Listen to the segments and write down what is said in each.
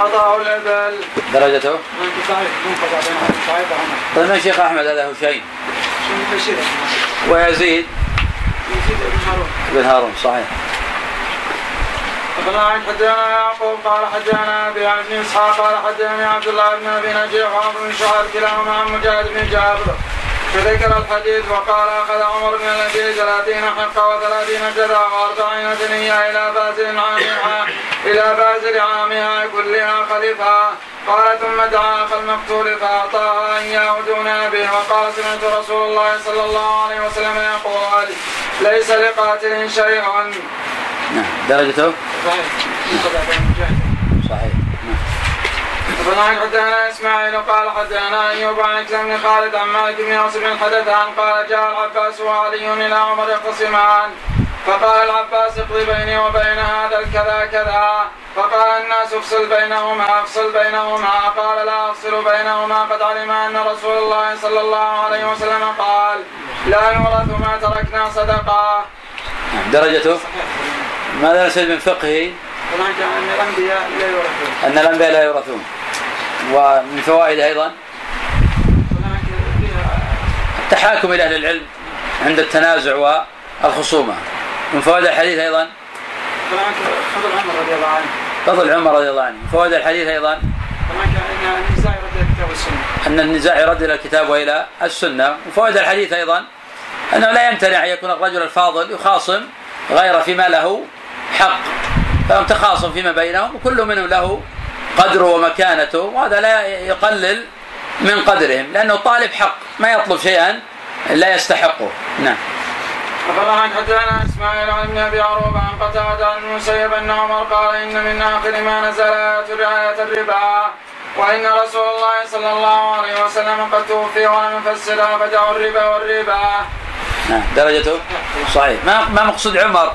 قضاء الإبل درجته؟ طيب من شيخ أحمد هذا هشيم ويزيد يزيد بن هارون. بن هارون صحيح. أخبرنا حدثنا يعقوب قال حدثنا أبي عن بن إسحاق قال حدثني عبد الله بن أبي نجيح وعمر بن شعيب كلاهما عن مجاهد بن جابر. فذكر الحديث وقال أخذ عمر بن النبي ثلاثين حقة وثلاثين جذا وأربعين ثنية إلى بازل عامها إلى بازل عامها كلها خلفها. قال ثم دعا أخا المقتول فأعطاها إياه دون به. وقال سمعت رسول الله صلى الله عليه وسلم يقول ليس لقاتل شيء. نعم درجته؟ صحيح. مجاهد صحيح. فنان حدثنا إسماعيل قال حدثنا أيوب عن بن خالد عن مالك بن يوسف بن حدثان قال جاء العباس وعلي إلى عمر يختصمان فقال العباس اقضي بيني وبين هذا الكذا كذا. فقال الناس افصل بينهما افصل بينهما. قال لا أفصل بينهما. قد علم أن رسول الله صلى الله عليه وسلم قال لا يورث ما تركنا صدقة. درجته؟ ماذا نسأل من فقهه؟ أن الأنبياء لا يورثون. أن الأنبياء لا يورثون. ومن فوائد أيضا التحاكم إلى أهل العلم عند التنازع والخصومة من فوائد الحديث أيضا فضل عمر رضي الله عنه. فضل عمر رضي الله عنه فوائد الحديث أيضا. أن النزاع يرد إلى الكتاب وإلى السنة وفوائد الحديث أيضا أنه لا يمتنع أن يكون الرجل الفاضل يخاصم غير فيما له حق فهم تخاصم فيما بينهم وكل منهم له قدره ومكانته وهذا لا يقلل من قدرهم لأنه طالب حق ما يطلب شيئا لا يستحقه. نعم. أخبرنا حدثنا إسماعيل عن ابن أبي عروبة عن قتادة عن المسيب أن عمر قال إن من آخر ما نزل إيه رعاية الربا وإن رسول الله صلى الله عليه وسلم قد توفي ولم يفسرها فدعوا الربا والربا. نعم. درجته؟ صحيح. ما ما مقصود عمر؟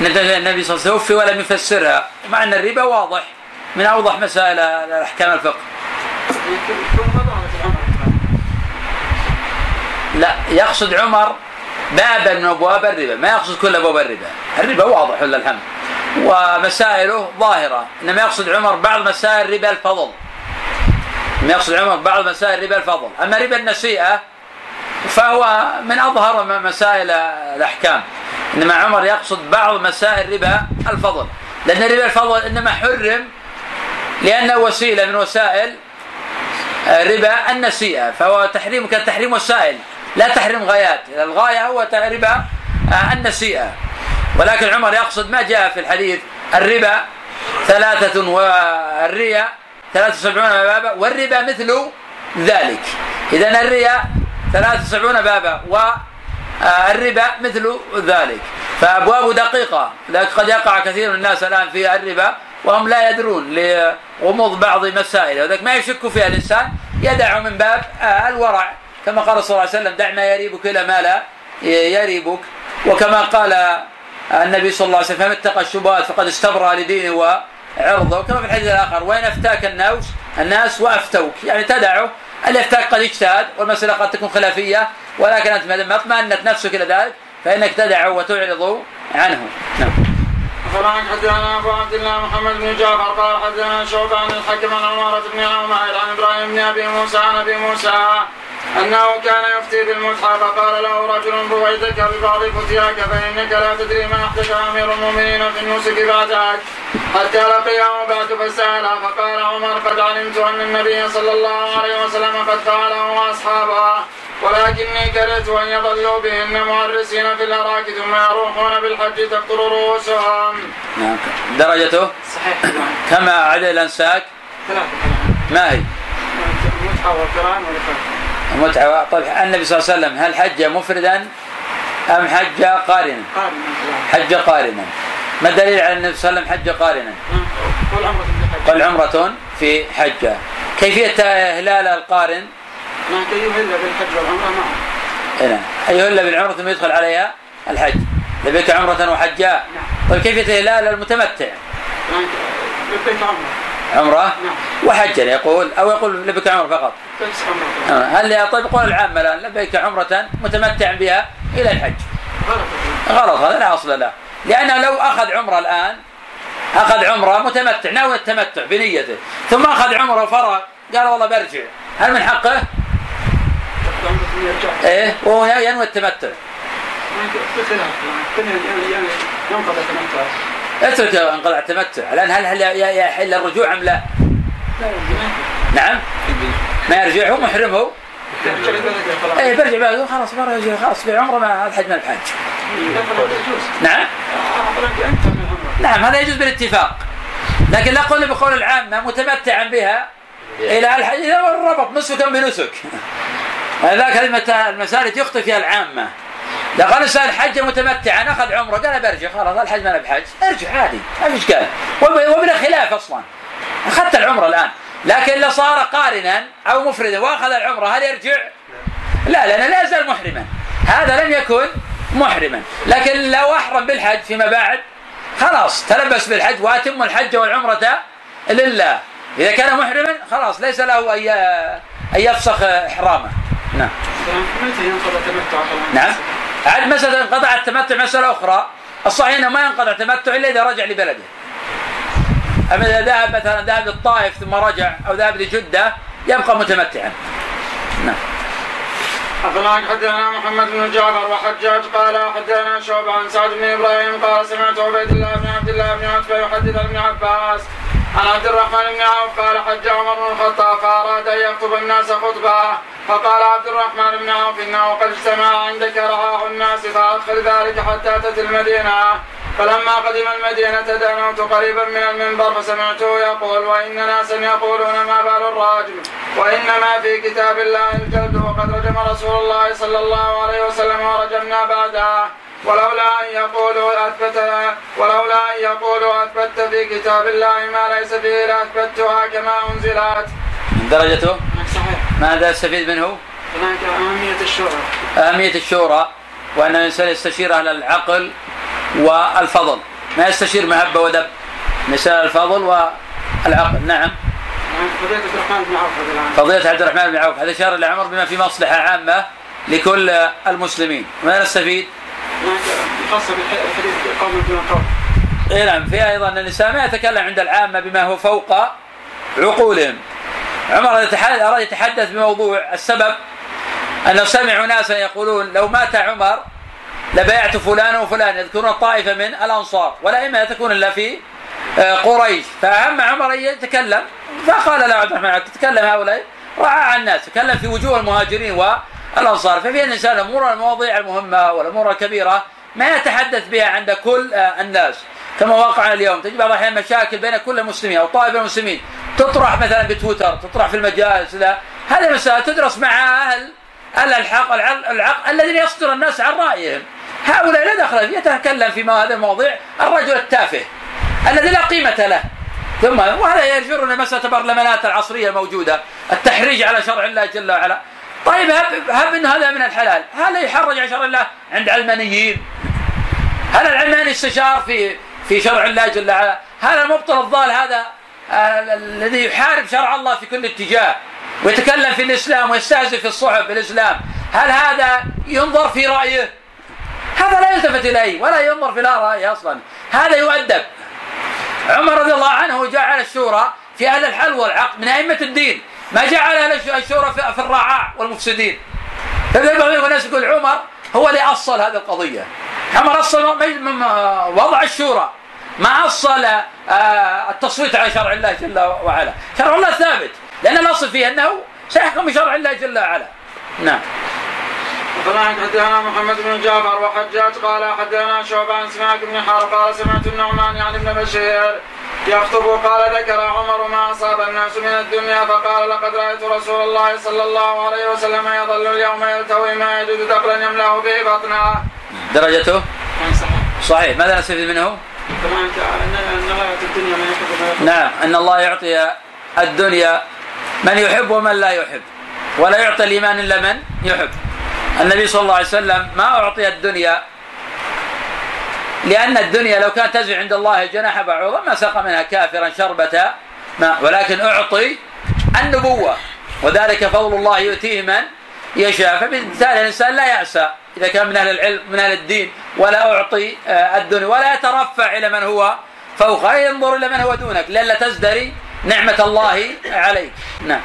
إن النبي صلى الله عليه وسلم توفي ولم يفسرها مع أن الربا واضح. من أوضح مسائل احكام الفقه. لا يقصد عمر بابا من أبواب الربا ما يقصد كل أبواب الربا. الربا واضح لله الحمد؟ ومسائله ظاهرة إنما يقصد عمر بعض مسائل ربا الفضل. ما يقصد عمر بعض مسائل ربا الفضل. أما ربا النسيئه فهو من أظهر مسائل الأحكام. إنما عمر يقصد بعض مسائل ربا الفضل. لأن ربا الفضل إنما حرم لأنه وسيلة من وسائل ربا النسيئة فهو تحريم كتحريم وسائل لا تحريم غايات. الغاية هو ربا النسيئة. ولكن عمر يقصد ما جاء في الحديث الربا ثلاثة والريا ثلاثة وسبعون بابا والربا مثل ذلك. إذا الريا ثلاثة وسبعون بابا والربا مثل ذلك. فأبواب دقيقة لكن قد يقع كثير من الناس الآن في الربا. وهم لا يدرون لغموض بعض مسائله وذلك ما يشك فيها الإنسان يدع من باب الورع. كما قال صلى الله عليه وسلم دع ما يريبك إلى ما لا يريبك. وكما قال النبي صلى الله عليه وسلم فمن اتقى الشبهات فقد استبرأ لدينه وعرضه. كما في الحديث الآخر وإن أفتاك الناس الناس وأفتوك. يعني تدعه اللي يفتاك قد اجتهد والمسألة قد تكون خلافية ولكن أنت ما اطمأنت نفسك إلى ذلك فإنك تدعه وتعرض عنه. نعم. فلان حدثنا أبو عبد الله محمد بن جعفر قال حدثنا شعبة عن الحكم عن عمارة بن عمير عن إبراهيم بن أبي موسى عن أبي موسى أنه كان يفتي بالمتحف فقال له رجل بويتك ببعض فتياك فإنك لا تدري ما احدث أمير المؤمنين في النسك بعدك حتى لقيه بعد فساله فقال عمر قد علمت أن النبي صلى الله عليه وسلم قد فعله وأصحابه ولكني كرهت أن يظلوا بهن معرسين في الأراك ثم يروحون بالحج تقطر رؤوسهم. نعم درجته صحيح كما عدد الأنساك ثلاثة ما هي؟ المتعة والقرآن والإفراد. المتعة طيب النبي صلى الله عليه وسلم هل حج مفردا أم حج قارنا؟ قارن حج قارنا. ما الدليل على النبي صلى الله عليه وسلم حج قارنا. قال عمرة في حجة. كيفية هلال القارن؟ ما يهل بالحج والعمرة. هنا أي يهل بالعمرة ثم يدخل عليها الحج. لبيك عمرة وحجاء طيب كيفية هلال المتمتع؟ لبيك عمرة. عمرة نعم. وحجا يقول أو يقول لبيك عمرة فقط. آه، هل طيب قول العامة الآن لبيك عمرة متمتعا بها إلى الحج غلط. هذا لا أصل له لأنه لو أخذ عمرة الآن أخذ عمرة متمتع ناوي التمتع بنيته ثم أخذ عمرة وفرغ قال والله برجع هل من حقه؟ إيه وهو ينوي التمتع اترك انقطع التمتع الآن هل هل يحل الرجوع أم لا؟ نعم. ما يرجع هو محرم هو اي برجع بعد خلاص ما يرجع. خلاص في عمره ما الحج ما الحج نعم. نعم هذا يجوز بالاتفاق. لكن لا قول بقول العامة متمتعا بها إلى الحج إذا ربط نسكا بنسك. ذاك هذه المسائل يخطئ فيها العامة. لو قال الانسان حج متمتعا أخذ عمرة. قال برجع خلاص الحج ما بحج أرجع عادي ما في إشكال. وبلا خلاف أصلا. أخذت العمرة الآن. لكن لو صار قارنا أو مفردا وأخذ العمرة هل يرجع؟ لا لأنه لا يزال محرما. هذا لم يكن محرما. لكن لو أحرم بالحج فيما بعد خلاص تلبس بالحج وأتم الحج والعمرة لله. إذا كان محرما خلاص ليس له أن أن يفسخ إحرامه. نعم. نعم. عاد مسألة انقطع التمتع مسألة أخرى. الصحيح أنه ما ينقطع التمتع إلا إذا رجع لبلده. أما إذا ذهب مثلا ذهب للطائف ثم رجع أو ذهب لجدة يبقى متمتعا. نعم. حدثنا حدثنا محمد بن جعفر وحجاج قال حدثنا شعبة عن سعد بن إبراهيم قال سمعت عبيد الله بن عبد الله بن عتبة يحدث ابن عباس عن عبد الرحمن بن عوف قال حج عمر بن الخطاب فأراد أن يخطب الناس خطبة فقال عبد الرحمن بن عوف إنه قد اجتمع عندك رعاه الناس فأدخل ذلك حتى اتت المدينة. فلما قدم المدينة دنوت قريبا من المنبر فسمعته يقول وإن ناسا يقولون ما بال الراجم وإنما في كتاب الله الجلد وقد رجم رسول الله صلى الله عليه وسلم ورجمنا بعدها ولولا أن يقولوا أثبت ولولا أن يقولوا أثبت في كتاب الله ما ليس فيه لأثبتها كما أنزلت. من درجته؟ صحيح. ماذا استفيد منه؟ أهمية الشورى. أهمية الشورى وأن الإنسان يستشير أهل العقل والفضل. ما يستشير محبة ودب. نساء الفضل والعقل. نعم. فضيلة عبد الرحمن بن عوف فضيلة عبد الرحمن بن عوف. هذا إشارة لعمر بما في مصلحة عامة لكل المسلمين. ما نستفيد؟ خاصة بالحديث قوم دون قوم اي نعم. فيها أيضا أن النساء ما يتكلم عند العامة بما هو فوق عقولهم. عمر أراد يتحدث بموضوع السبب أنه سمعوا ناسا يقولون لو مات عمر لبايعت فلان وفلان يذكرون طائفه من الأنصار ولا اما تكون إلا في آه، قريش. فاهم عمر ان يتكلم فقال له عبد الرحمن تتكلم هؤلاء رعى الناس تكلم في وجوه المهاجرين والأنصار. ففي الإنسان الأمور المواضيع المهمة والأمور الكبيرة ما يتحدث بها عند كل آه، الناس. كما واقع اليوم تجد بعض الأحيان مشاكل بين كل المسلمين أو طائفة المسلمين تطرح مثلا بتويتر تطرح في المجالس هذه مسائل تدرس مع أهل أهل الحق العقل الذين يصدر الناس عن رأيهم. هؤلاء لا دخل فيه يتكلم في هذه المواضيع الرجل التافه الذي لا قيمة له. ثم وهذا يجرنا مسألة البرلمانات العصرية الموجودة التحريج على شرع الله جل وعلا. طيب هب, هب إن هذا من الحلال. هل يحرج على شرع الله عند علمانيين؟ هل العلماني استشار في في شرع الله جل وعلا؟ هل المبطل الضال هذا آه، الذي يحارب شرع الله في كل اتجاه. ويتكلم في الإسلام ويستهزئ في الصحف بالإسلام. هل هذا ينظر في رأيه؟ هذا لا يلتفت إليه ولا ينظر في لا راي أصلا. هذا يؤدب. عمر رضي الله عنه جعل الشورى في أهل الحل والعقد من أئمة الدين. ما جعل الشورى في الرعاع والمفسدين. بعض الناس يقول عمر هو اللي أصل هذه القضية. عمر أصل وضع الشورى. ما أصل آه، التصويت على شرع الله جل وعلا. شرع الله ثابت. لأن الأصل فيه أنه سيحكم بشرع الله جل وعلا نعم حدثنا حدثنا محمد بن جعفر وحجاج قال حدثنا شعبة عن سماك بن حرب قال سمعت النعمان يعني ابن بشير يخطب قال ذكر عمر ما أصاب الناس من الدنيا فقال لقد رأيت رسول الله صلى الله عليه وسلم يظل اليوم يلتوي ما يجد دخلا يملأ به بطنه. درجته؟ صحيح ماذا نستفيد منه؟ نعم أن الله يعطي الدنيا من يحب ومن لا يحب. ولا يعطي الإيمان إلا من يحب. النبي صلى الله عليه وسلم ما أعطي الدنيا لأن الدنيا لو كانت تزع عند الله جناح بعوضة ما سقى منها كافرا شربة ماء ولكن أعطي النبوة. وذلك فضل الله يؤتيه من يشاء. فبالتالي الإنسان لا يأسى إذا كان من أهل العلم من أهل الدين ولا أعطي آه، الدنيا ولا يترفع إلى من هو فوقها انظر إلى من هو دونك لئلا تزدري نعمة الله عليك. نعم.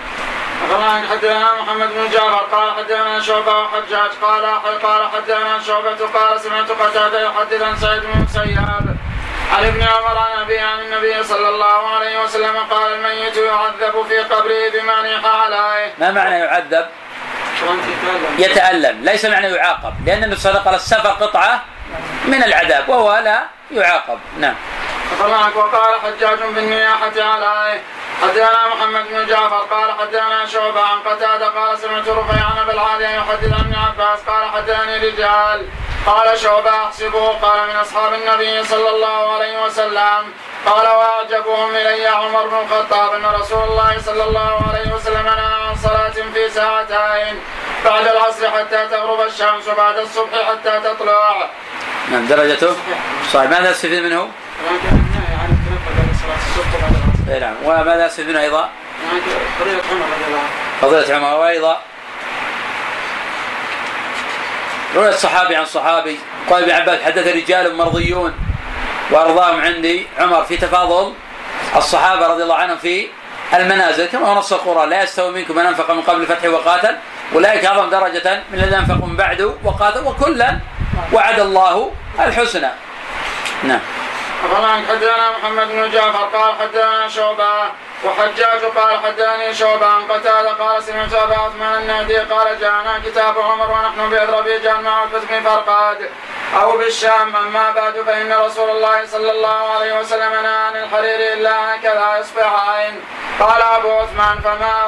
أخبرنا حدثنا محمد بن جعفر قال حدثنا شعبة وحجاج قال قال حدثنا شعبة قال سمعت قتادة يحدث عن سعيد بن مسياب عن ابن عمر عن ابي عن النبي صلى الله عليه وسلم قال الميت يعذب في قبره بما نيح عليه. ما معنى يعذب؟ يتألم. ليس معنى يعاقب لأن النبي صلى الله عليه وسلم السفر قطعة من العذاب وهو لا يعاقب. نعم. وقال حجاج بالنياحة عليه حدثنا محمد بن جعفر قال حدثنا شعبة عن قتادة قال سمعت رفيع عن العالية يحدث عن ابن عباس قال حدثني رجال. قال شعبة أحسبه قال من أصحاب النبي صلى الله عليه وسلم. قال وأعجبهم إلي عمر بن الخطاب أن رسول الله صلى الله عليه وسلم نهى عن صلاة في ساعتين بعد العصر حتى تغرب الشمس وبعد الصبح حتى تطلع. نعم درجته؟ صحيح. ماذا استفيد منه؟ العصر. اي نعم وماذا منه أيضا؟ فضيلة عمر رضي الله عنه. فضيلة عمر وأيضا رواية صحابي عن صحابي قال ابن عباس حدث رجال مرضيون وأرضاهم عندي عمر في تفاضل الصحابة رضي الله عنهم في المنازل كما هو نص القرآن لا يستوي منكم من أنفق من قبل الفتح وقاتل أولئك أعظم درجة من الذين أنفقوا من بعد وقاتل وكلا وعد الله الحسنى. نعم. طبعا حدثنا محمد بن جعفر قال حدثنا شعبة وحجاج قال حدثني شعبة عن قتادة قال سمعت أبا عثمان النهدي قال جاءنا كتاب عمر ونحن باذربيجان مع بن فرقاد. أو بالشام أما بعد فإن رسول الله صلى الله عليه وسلم نهى عن الحرير إلا هكذا يصبحين قال أبو عثمان فما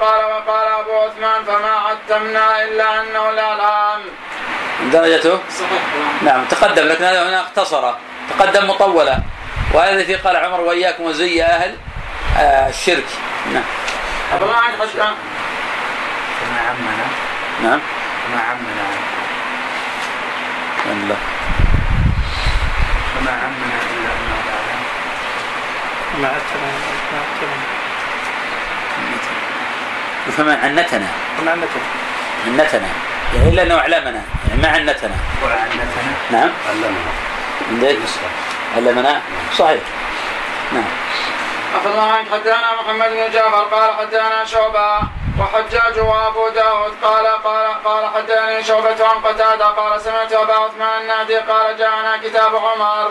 قال وقال أبو عثمان فما عتمنا إلا أنه الإعلام درجته؟ صحيح. نعم تقدم لكن هذا هنا اختصر تقدم مطولة وهذا الذي قال عمر وإياكم وزي أهل آه الشرك. نعم. أبو عن حشام ما عمنا. نعم. ما عمنا. الله. فما عمنا إلا أن بعدها ما عتنا فما عنتنا. فما عنتنا. عنتنا. يعني إلا أنه أعلمنا. يعني ما عنتنا. وعنتنا نعم. علمنا عندك علمنا صحيح. نعم. أخذ الله عنك حدثنا محمد بن جعفر قال حدثنا شعبة وحجاج وأبو داود قال قال قال حدثني شعبة عن قتادة قال سمعت أبا عثمان النادي قال جاءنا كتاب عمر.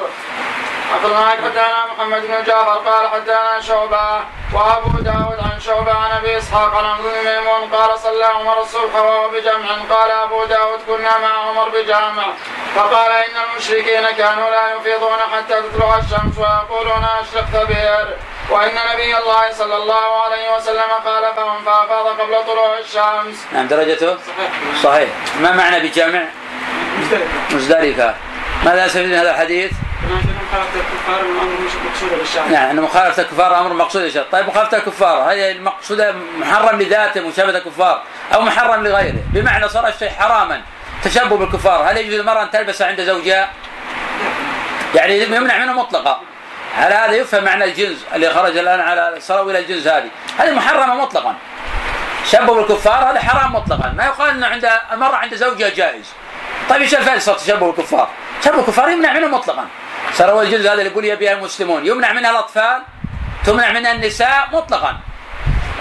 أخذ معك حدثنا محمد بن جعفر قال حدثنا شعبة وأبو داود عن شعبة عن أبي إسحاق عن عبد ميمون قال صلى عمر الصبح وهو بجمع قال أبو داود كنا مع عمر بجامع فقال إن المشركين كانوا لا يفيضون حتى تطلع الشمس ويقولون أشرقت بئر وإن نبي الله صلى الله عليه وسلم خالفهم فأفاض قبل طلوع الشمس. نعم درجته؟ صحيح. صحيح. ما معنى بجامع؟ مزدلفة. مزدلفة. ماذا يستفيد من هذا الحديث؟ مخالفة الكفار أمر مقصودة بالشرع. نعم مخالفة الكفار أمر مقصود بالشرع، طيب مخالفة الكفار هذه المقصودة محرم لذاته مشابهة الكفار أو محرم لغيره، بمعنى صار الشيء حراما تشبه بالكفار، هل يجوز للمرأة أن تلبس عند زوجها؟ يعني يمنع منه مطلقا. على هذا يفهم معنى الجنس اللي خرج الآن على صاروا إلى الجنس هذه، هذه محرمة مطلقا. شبه بالكفار هذا حرام مطلقا، ما يقال أنه عند المرأة عند زوجها جائز. طيب إيش الفائدة صار تشبه بالكفار؟ تشبه الكفار يمنع منه مطلقا. هو الجزء هذا اللي يقول يبيها المسلمون يمنع منها الأطفال تمنع منها النساء مطلقا.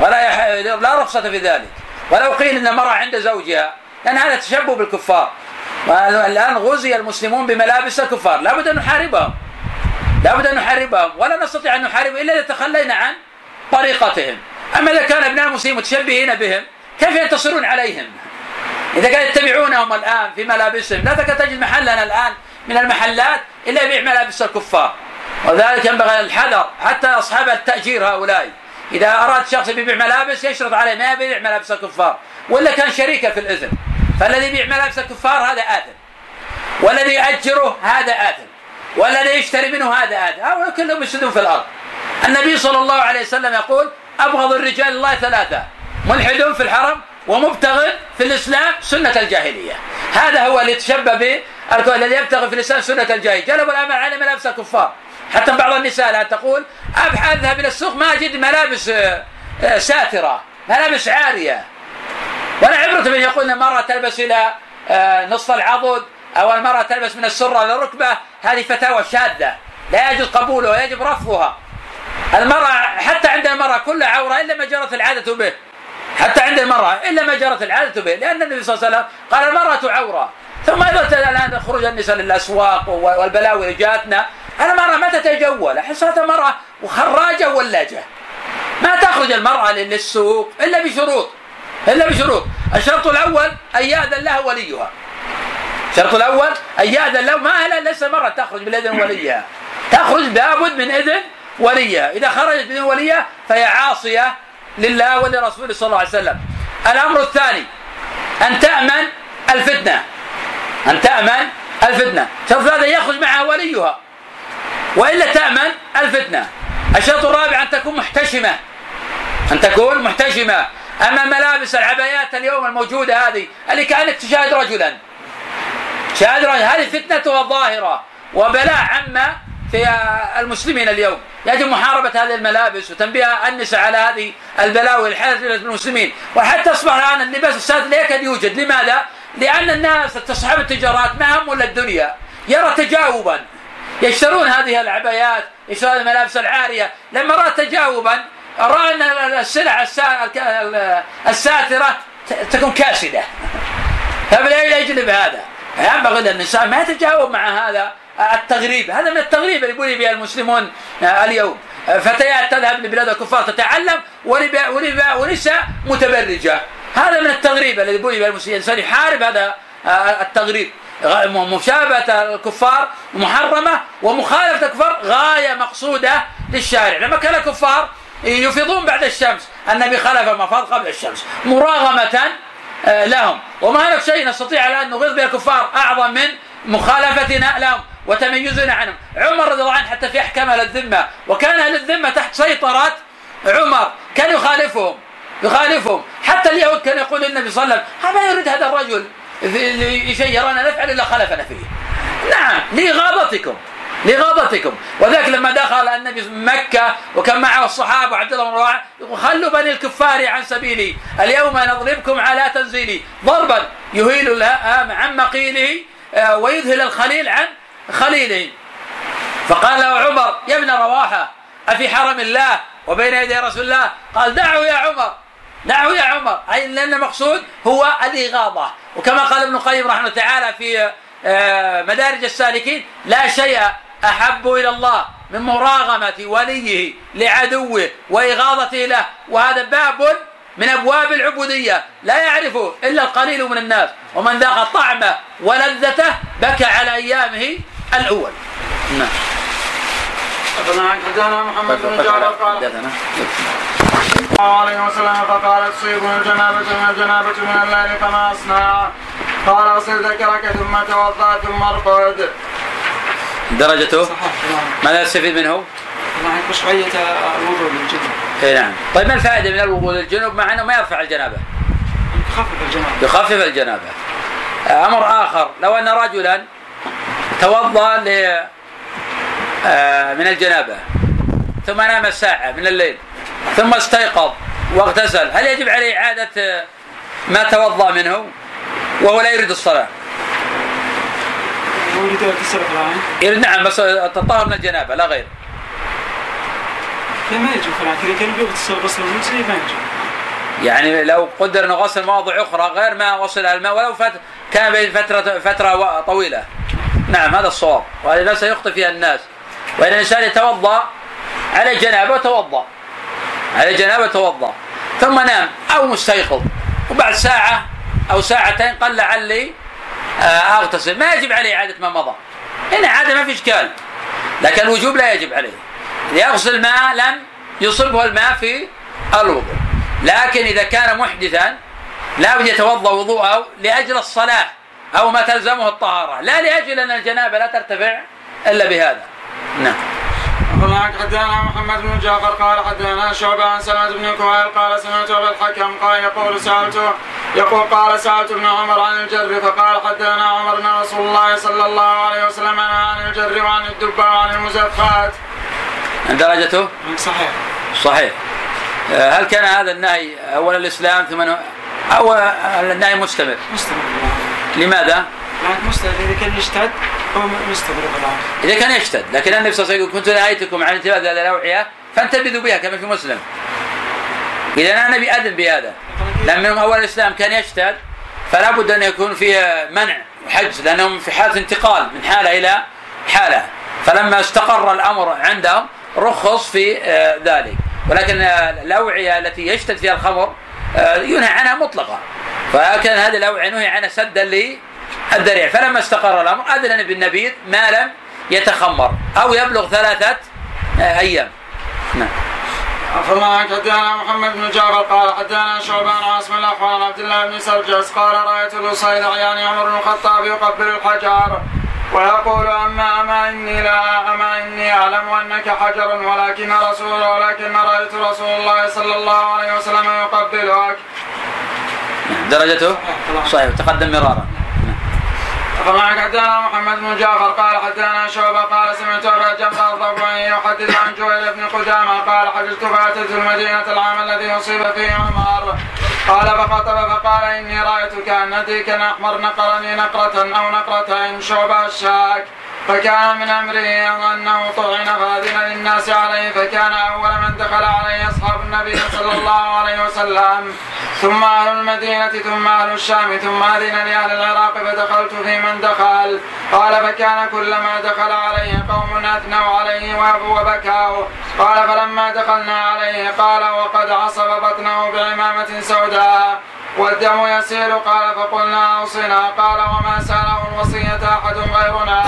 ولا يح... لا رخصة في ذلك. ولو قيل إن المرأة عند زوجها لأن هذا تشبه بالكفار. والآن غزي المسلمون بملابس الكفار. لابد أن نحاربهم. لابد أن نحاربهم. ولا نستطيع أن نحاربهم إلا إذا تخلينا عن طريقتهم. أما إذا كان أبناء المسلمين متشبهين بهم كيف ينتصرون عليهم؟ إذا كانوا يتبعونهم الآن في ملابسهم لا تجد محلنا الآن من المحلات إلا يبيع ملابس الكفار. وذلك ينبغي الحذر حتى أصحاب التأجير هؤلاء. إذا أراد شخص يبيع ملابس يشرط عليه ما يبيع ملابس الكفار. ولا كان شريكا في الاثم فالذي يبيع ملابس الكفار هذا آثم والذي يأجره هذا آثم والذي يشتري منه هذا آثم هؤلاء كلهم يفسدون في الأرض. النبي صلى الله عليه وسلم يقول أبغض الرجال الله ثلاثة. ملحد في الحرم ومبتغ في الإسلام سنة الجاهلية. هذا هو اللي تشبه به الذي يبتغي في الإسلام سنة الجاهلية. جلبوا الأمل على ملابس الكفار. حتى بعض النساء لا تقول أبحث أذهب إلى السوق ما أجد ملابس آه، ساترة ملابس عارية. ولا عبرة من يقول المرأة تلبس إلى آه، نصف العضد أو المرأة تلبس من السرة إلى الركبة. هذه فتاوى شاذة. لا يجوز قبولها ويجب رفضها المرأة حتى عند المرأة كل عورة إلا ما جرت العادة به. حتى عند المرأة إلا ما جرت العادة به لأن النبي صلى الله عليه وسلم قال المرأة عورة ثم أيضا الآن خروج النساء للأسواق والبلاوي اللي جاتنا المرأة ما تتجول حصلت المرأة وخراجة ولاجة ما تخرج المرأة للسوق إلا بشروط إلا بشروط. الشرط الأول أن يأذن لها وليها. الشرط الأول أن يأذن له ما ليس مرة تخرج بالإذن وليها. تخرج لابد من إذن وليها. إذا خرجت بدون وليها فهي عاصية لله ولرسوله صلى الله عليه وسلم. الأمر الثاني أن تأمن الفتنة. أن تأمن الفتنة. شرط هذا يخرج معها وليها. وإلا تأمن الفتنة. الشرط الرابع أن تكون محتشمة. أن تكون محتشمة. أما ملابس العبايات اليوم الموجودة هذه اللي كأنك تشاهد رجلا. شاهد رجل هذه فتنة ظاهرة وبلاء عامة في المسلمين اليوم. يجب محاربة هذه الملابس وتنبيه النساء على هذه البلاوي الحادثة المسلمين وحتى أصبح الآن اللباس السادس لا يكاد يوجد؟ لماذا؟ لأن الناس تصحب التجارات ما هم إلا الدنيا؟ يرى تجاوبا. يشترون هذه العبايات يشترون الملابس العارية. لما رأى تجاوبا رأى أن السلع الساترة تكون كاسدة. فبلا يجلب هذا. فينبغي للنساء ما يتجاوب مع هذا. التغريب. هذا من التغريب اللي بولي به المسلمون اليوم. فتيات تذهب لبلاد الكفار تتعلم ونساء متبرجة. هذا من التغريب الذي بولي به المسلمين. الإنسان يحارب هذا التغريب. مشابهة الكفار محرمة ومخالفة الكفار غاية مقصودة للشارع. لما كان الكفار يفيضون بعد الشمس النبي خلف المفاض قبل الشمس مراغمة آه، لهم. وما هناك شيء نستطيع الآن نغيظ به الكفار أعظم من مخالفتنا لهم. وتميزنا عنهم. عمر رضي الله عنه حتى في أحكام أهل الذمة وكان أهل الذمة تحت سيطرة عمر. كان يخالفهم يخالفهم. حتى اليهود كان يقول للنبي صلى الله عليه وسلم ما يريد هذا الرجل شيء يرانا نفعل إلا خلفنا فيه. نعم لإغاظتكم لغاظتكم وذلك لما دخل النبي مكة وكان معه الصحابة وعبد الله بن رواحة خلوا بني الكفار عن سبيلي اليوم نضربكم على تنزيلي. ضربا يهيل عن مقيله آه، ويذهل الخليل عن خليله فقال له عمر يا ابن رواحة أفي حرم الله وبين يدي رسول الله؟ قال دعه يا عمر دعه يا عمر. أي لأن المقصود هو الإغاظة. وكما قال ابن القيم رحمه تعالى في آه، مدارج السالكين لا شيء أحب إلى الله من مراغمة وليه لعدوه وإغاظته له. وهذا باب من أبواب العبودية. لا يعرفه إلا القليل من الناس. ومن ذاق طعمه ولذته بكى على أيامه الأول. نعم. حدثنا محمد بن جعفر قال الله عليه وسلم فقال تصيبني الجنابة من الجنابة من الليل فما أصنع. قال اغسل ذكرك ثم توضأ ثم أرقد. درجته؟ ماذا يستفيد منه؟ مشروعية الوضوء للجنوب اي نعم. طيب ما الفائدة من الوضوء للجنوب مع أنه ما يرفع الجنابة؟ يخفف الجنابة. يخفف الجنابة. أمر آخر لو أن رجلا توضأ ل آه، من الجنابة. ثم نام ساعة من الليل. ثم استيقظ واغتسل. هل يجب عليه إعادة ما توضأ منه وهو لا يريد الصلاة؟ يريد نعم بس التطهر من الجنابة لا غير. لا ما يجب كذا كان بيغتسل غسل ما يعني لو قدر أنه غسل مواضع أخرى غير ما غسل الماء ولو فت... كان بين فتره فترة طويلة. نعم هذا الصواب وهذه مساله يخطئ فيها الناس. وإن الإنسان يتوضأ على جنابة توضأ. على جنابة توضأ. ثم نام أو مستيقظ وبعد ساعة أو ساعتين قال لعلي آه، أغتسل ما يجب عليه إعادة ما مضى. هنا عاده ما في إشكال. لكن الوجوب لا يجب عليه. يغسل ما لم يصبه الماء في الوضوء. لكن إذا كان محدثا لا بد يتوضأ وضوءه لأجل الصلاة أو ما تلزمه الطهارة لا لأجل أن الجنابة لا ترتفع إلا بهذا نعم حدثنا محمد بن جعفر قال حدثنا شعبة عن سلمة بن كويل قال سمعت أبا الحكم قال يقول سألته يقول قال سألت ابن عمر عن الجر فقال حدثنا عمر ان رسول الله صلى الله عليه وسلم عن الجر وعن الدب وعن المزفات. درجته؟ صحيح. صحيح. آه، هل كان هذا النهي أول الإسلام ثم أو النهي مستمر؟ مستمر لماذا؟ مستمر إذا كان يجتهد هو مستغرب الآن إذا كان يشتد لكن النبي صلى الله عليه وسلم كنت نهيتكم عن انتباه هذه الأوعية فانتبذوا بها كما في مسلم. إذا النبي اذن بهذا. لما من أول الإسلام كان يشتد فلا بد أن يكون فيه منع وحجز لأنهم في حالة انتقال من حالة إلى حالة. فلما استقر الأمر عندهم رخص في آه، ذلك. ولكن آه، الأوعية التي يشتد فيها الخمر آه، ينهى عنها مطلقا. فكان هذه الاوعيه نهي عنها سدا للذريع. فلما استقر الأمر أذن بالنبيذ ما لم يتخمر أو يبلغ ثلاثة آه، أيام. نعم. أخبرنا حدثنا محمد بن جعفر قال حدثنا شعبان عاصم الأحوال عبد الله بن سرجس قال رأيت الأصيل يعني عمر بن الخطاب يقبل الحجر ويقول أما أما إني لا أما إني أعلم أنك حجر ولكن رسول ولكن رأيت رسول الله صلى الله عليه وسلم يقبلك. درجته؟ صحيح. تقدم مرارا. فمعك حدثنا محمد بن جعفر قال حدثنا شعبة قال سمعت أبا جمرة الضبعي يحدث عن جويل بن قدامة قال حجزت فأتيت المدينة العام الذي أصيب فيه عمر قال فخطب فقال إني رأيت كأن ديكا أحمر نقرني نقرة أو نقرتين شعبة الشاك. فكان من أمره أنه طعن فاذن للناس عليه فكان أول من دخل عليه أصحاب النبي صلى الله عليه وسلم. ثم أهل المدينة ثم أهل الشام ثم أذن لاهل العراق فدخلت في من دخل. قال فكان كلما دخل عليه قوم أثنوا عليه وابوا وبكوا قال فلما دخلنا عليه قال وقد عصب بطنه بعمامة سوداء. والدم يسيل قال فقلنا أوصنا. قال وما ساله الوصية أحد غيرنا.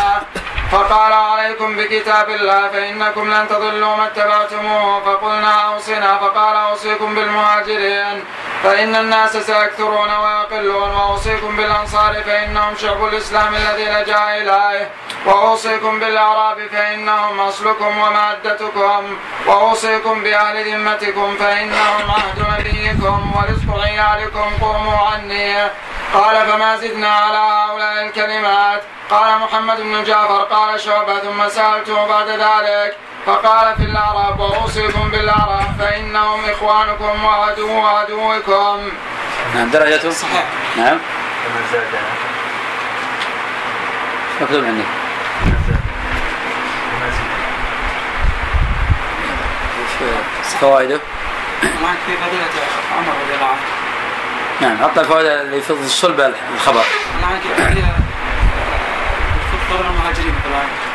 فقال عليكم بكتاب الله فإنكم لن تضلوا ما اتبعتموه. فقلنا أوصنا. فقال أوصيكم بالمهاجرين فإن الناس سيكثرون ويقلون. وأوصيكم بالأنصار فإنهم شعب الإسلام الذي لجأ إليه. وأوصيكم بالأعراب فإنهم أصلكم ومادتكم. وأوصيكم بأهل ذمتكم فإنهم عهد نبيكم ورزق عيالكم. قوموا عني. قال فما زدنا على هؤلاء الكلمات. قال محمد بن جعفر قال شعبة ثم سألته بعد ذلك. فقال في الأعراب وأوصيكم بالأعراب فإنهم إخوانكم وعدو عدوكم نعم درجته صحيح. نعم. مكتوب عندي. فوائده. معك في فضيلة عمر رضي الله عنه؟ نعم حط الفوائد اللي في الصلب الخبر. فيها فضل المهاجرين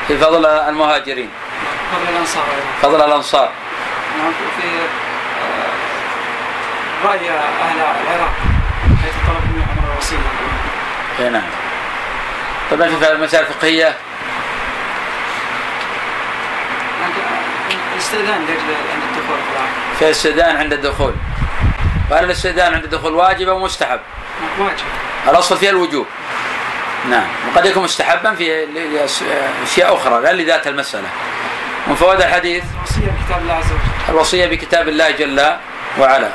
في فضل المهاجرين. فضل الأنصار أيضا. فضل الأنصار. نعم في آه، رأي أهل العراق حيث طلب من عمر الوصية اي نعم. طبعا في المسائل الفقهية. الاستئذان لأجل عند الدخول في الاستئذان عند الدخول. وهل الاستئذان عند الدخول واجب أو مستحب؟ واجب. الأصل فيها الوجوب. نعم. وقد يكون مستحبا في أشياء أخرى لا لذات المسألة. من فوائد الحديث؟ وصية بكتاب الله عز وجل. الوصية بكتاب الله جل وعلا.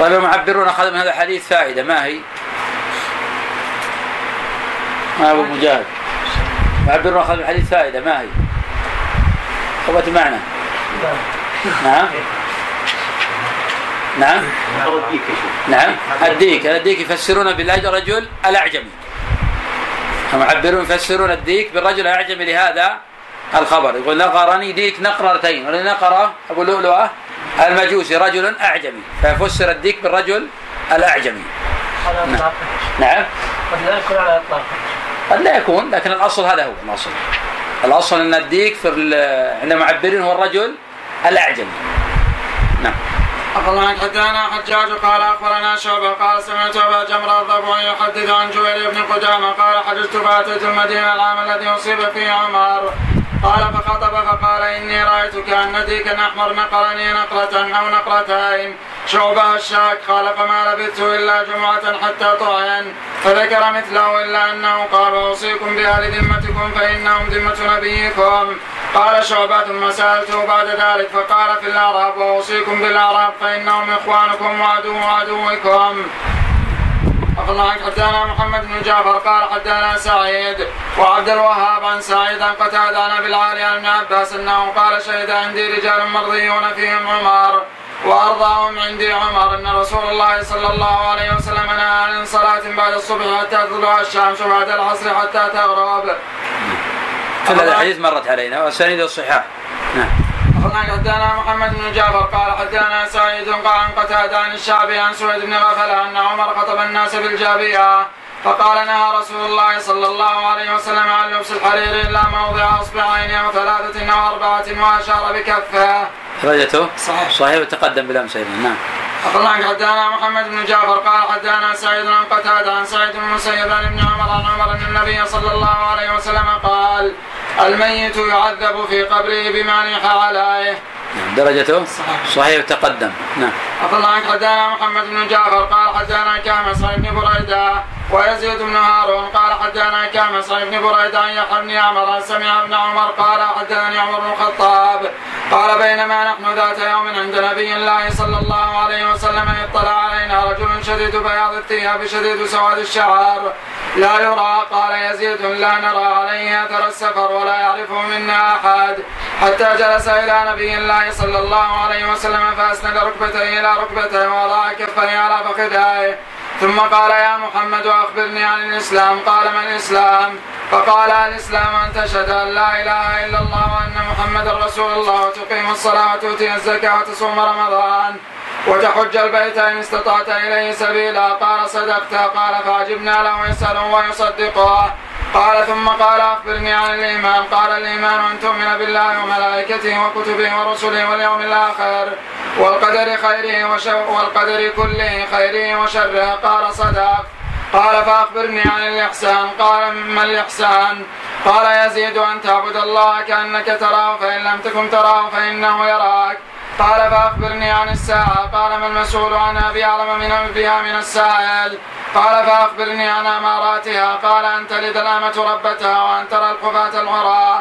طيب المعبرون أخذ من هذا الحديث فائدة. ما هي؟ ما ابو مجاهد؟ المعبرون أخذ من الحديث فائدة. ما هي؟ قوة المعنى نعم. نعم. نعم. الديك الديك يفسرون بالأجر رجل الأعجمي. المعبرون يفسرون الديك بالرجل الأعجمي لهذا الخبر. يقول نقرني ديك نقرتين. ولنقر أبو لؤلؤة المجوسي رجل أعجمي. ففسر الديك بالرجل الأعجمي. نعم. نعم. قد لا يكون على الاطلاق قد لا يكون لكن الأصل هذا هو الأصل. الأصل أن الديك في ال- عند المعبرين هو الرجل الأعجمي. نعم. أخبرنا حدثنا حجاج قال أخبرنا شعبة قال سمعت أبا جمرة الضبعي يحدث عن جبير بن قدامة قال حججت فأتيت المدينة العام الذي أصيب فيه عمر قال فخطب فقال إني رأيت كأن ديكا أحمر نقرني نقرة أو نقرتين. شعبة الشاك. قال فما لبثت إلا جمعة حتى طعن. فذكر مثله إلا أنه قال أوصيكم بأهل ذمتكم فإنهم ذمة نبيكم. قال شعبة ثم سألته بعد ذلك فقال في الأعراب وأوصيكم بالأعراب فإنهم إخوانكم وعدو عدوكم. أخبرنا حدثنا محمد بن جعفر قال حدثنا سعيد. وعبد الوهاب عن سعيد عن قتادة عن أبي العالي عن ابن عباس أنه قال شهد عندي رجال مرضيون فيهم عمر وأرضاهم عندي عمر أن رسول الله صلى الله عليه وسلم نهى عن صلاة بعد الصبح حتى تطلع الشمس وبعد العصر حتى تغرب. كل الحديث مرت علينا واسانيده صحاح نعم. حدثنا محمد بن جعفر قال حدثنا سعيد قال عن قتادة عن الشعبي عن سويد بن غفلة أن عمر خطب الناس بالجابية فقال نهى رسول الله صلى الله عليه وسلم عن لبس الحرير إلا موضع أصبعين أو ثلاثة أو أربعة وأشار بكفه. درجته صحيح. صحيح وتقدم بالامس أيضا نعم. أخبرنا حدثنا محمد بن جعفر قال حدثنا سعيد عن قتادة عن سعيد بن المسيب عن ابن عمر عن عمر أن النبي صلى الله عليه وسلم قال الميت يعذب في قبره بما نيح عليه. نعم. درجته؟ صحيح. صحيح وتقدم. نعم. أخبرنا عنك حدثنا محمد بن جعفر قال حدثنا كامس عن ابن بريدة ويزيد بن هارون قال حدثنا كامس عن ابن بريدة عن يحيى بن عمر عن سمع ابن عمر؟ قال حدثني عمر بن الخطاب. قال بينما نحن ذات يوم عند نبي الله صلى الله عليه وسلم اطلع علينا رجل شديد بياض الثياب شديد سواد الشعر. لا يرى. قال يزيد لا نرى عليه أثر السفر ولا يعرفه منا أحد. حتى جلس إلى نبي الله صلى الله عليه وسلم فأسند ركبتيه إلى ركبتيه ووضع كفيه على فخذيه ثم قال يا محمد أخبرني عن الإسلام. قال ما الإسلام؟ فقال الإسلام أن تشهد أن لا إله إلا الله وأن محمدا رسول الله. وتقيم الصلاة وتؤتي الزكاة وتصوم رمضان وتحج البيت إن استطعت إليه سبيلا. قال صدقت. قال فعجبنا له يساله ويصدقه. قال ثم قال أخبرني عن الإيمان. قال الإيمان أن تؤمن بالله وملائكته وكتبه ورسله واليوم الآخر والقدر خيره وشر والقدر كله خيره وشره. قال صدق. قال فأخبرني عن الإحسان. قال ما الإحسان؟ قال يزيد أن تعبد الله كأنك تراه فإن لم تكن تراه فإنه يراك. قال فأخبرني عن الساعة. قال ما المسؤول عنها بأعلم من بها من السائل؟ قال فأخبرني عن أماراتها. قال أن تلد الأمة ربتها وأن ترى الحفاة العراة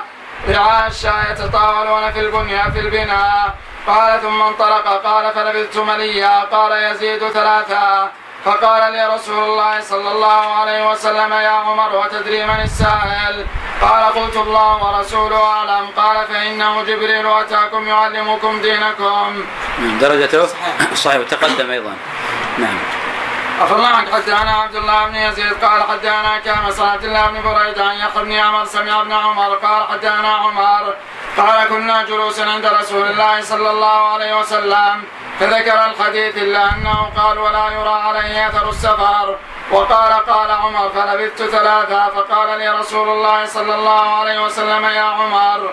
رعاء الشاة يتطاولون في البنية في البناء. قال ثم انطلق. قال فلبثت مليا. قال يزيد ثلاثا. فقال لي رسول الله صلى الله عليه وسلم يا عمر وتدري من السائل؟ قال قلت الله ورسوله أعلم. قال فإنه جبريل أتاكم يعلمكم دينكم. نعم درجته صحيح وتقدم أيضا. نعم. أخبرنا عنك حدثنا عبد الله بن يزيد قال حدثنا كان عبد الله بن عن يحيى بن عمر سمع ابن عمر قال حدثنا عمر قال كنا جلوسا عند رسول الله صلى الله عليه وسلم فذكر الحديث إلا أنه قال ولا يرى عليه أثر السفر وقال قال عمر فلبثت ثلاثا فقال لي رسول الله صلى الله عليه وسلم يا عمر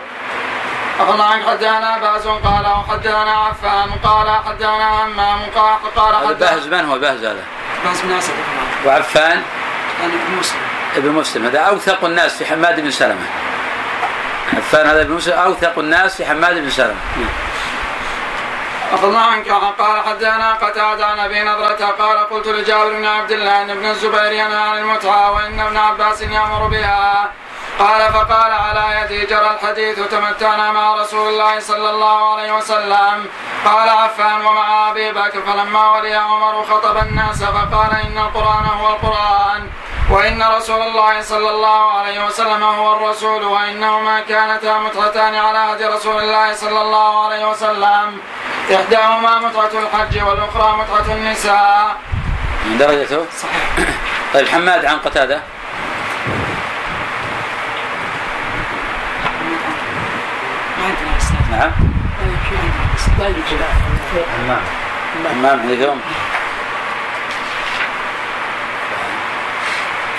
أخبرنا عنك حدثنا بهز قال وحدثنا عفان قال حدثنا همام قال قال هذا حدثنا بهز من هو بهز هذا؟ بهز بن أسد بن وعفان؟ ابن مسلم. ابن مسلم. هذا أوثق الناس في حماد بن سلمة. عفان هذا ابن مسلم. أوثق الناس في حماد بن سلمة. نعم. أخذنا عنك؟ قال حدثنا قتادة عن أبي نضرة. قال قلت لجابر بن عبد الله أن ابن الزبير ينهى عن المتعة وإن ابن عباس يأمر بها. قال فقال على يدي جرى الحديث تمتعنا مع رسول الله صلى الله عليه وسلم. قال عفان ومع أبي بكر فلما ولي عمر خطب الناس فقال إن القرآن هو القرآن وإن رسول الله صلى الله عليه وسلم هو الرسول وإنهما كانتا متعتان على عهد رسول الله صلى الله عليه وسلم. إحداهما متعه الحج والأخرى متعه النساء. درجته؟ صحيح. طيب حماد عن قتادة ما عندنا نعم. عندنا اسناد طيب حمام عندكم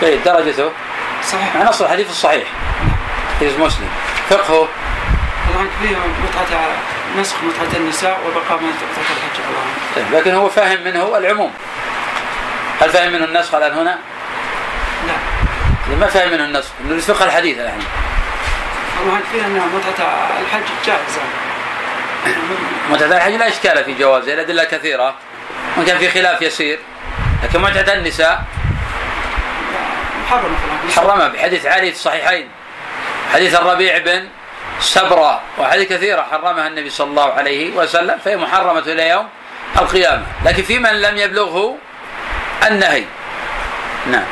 طيب درجته؟ صحيح. نص الحديث الصحيح. حديث مسلم. فقهه طبعا فيه متعة نسخ متعة النساء وبقاء من متعة الحج الله طيب لكن هو فاهم منه العموم. هل فاهم منه النسخ الآن هنا؟ لا. ما فاهم منه النسخ. فقه الحديث الآن. طبعا فيه ان متعة الحج جائزة متعة الحج لا إشكال في جوازه الادله كثيرة. وإن كان في خلاف يسير. لكن متعة النساء الحج حرمها بحديث علي في الصحيحين. حديث الربيع بن سبرة وحديث كثيرة حرمها النبي صلى الله عليه وسلم فهي محرمة إلى يوم القيامة. لكن في من لم يبلغه النهي. نعم.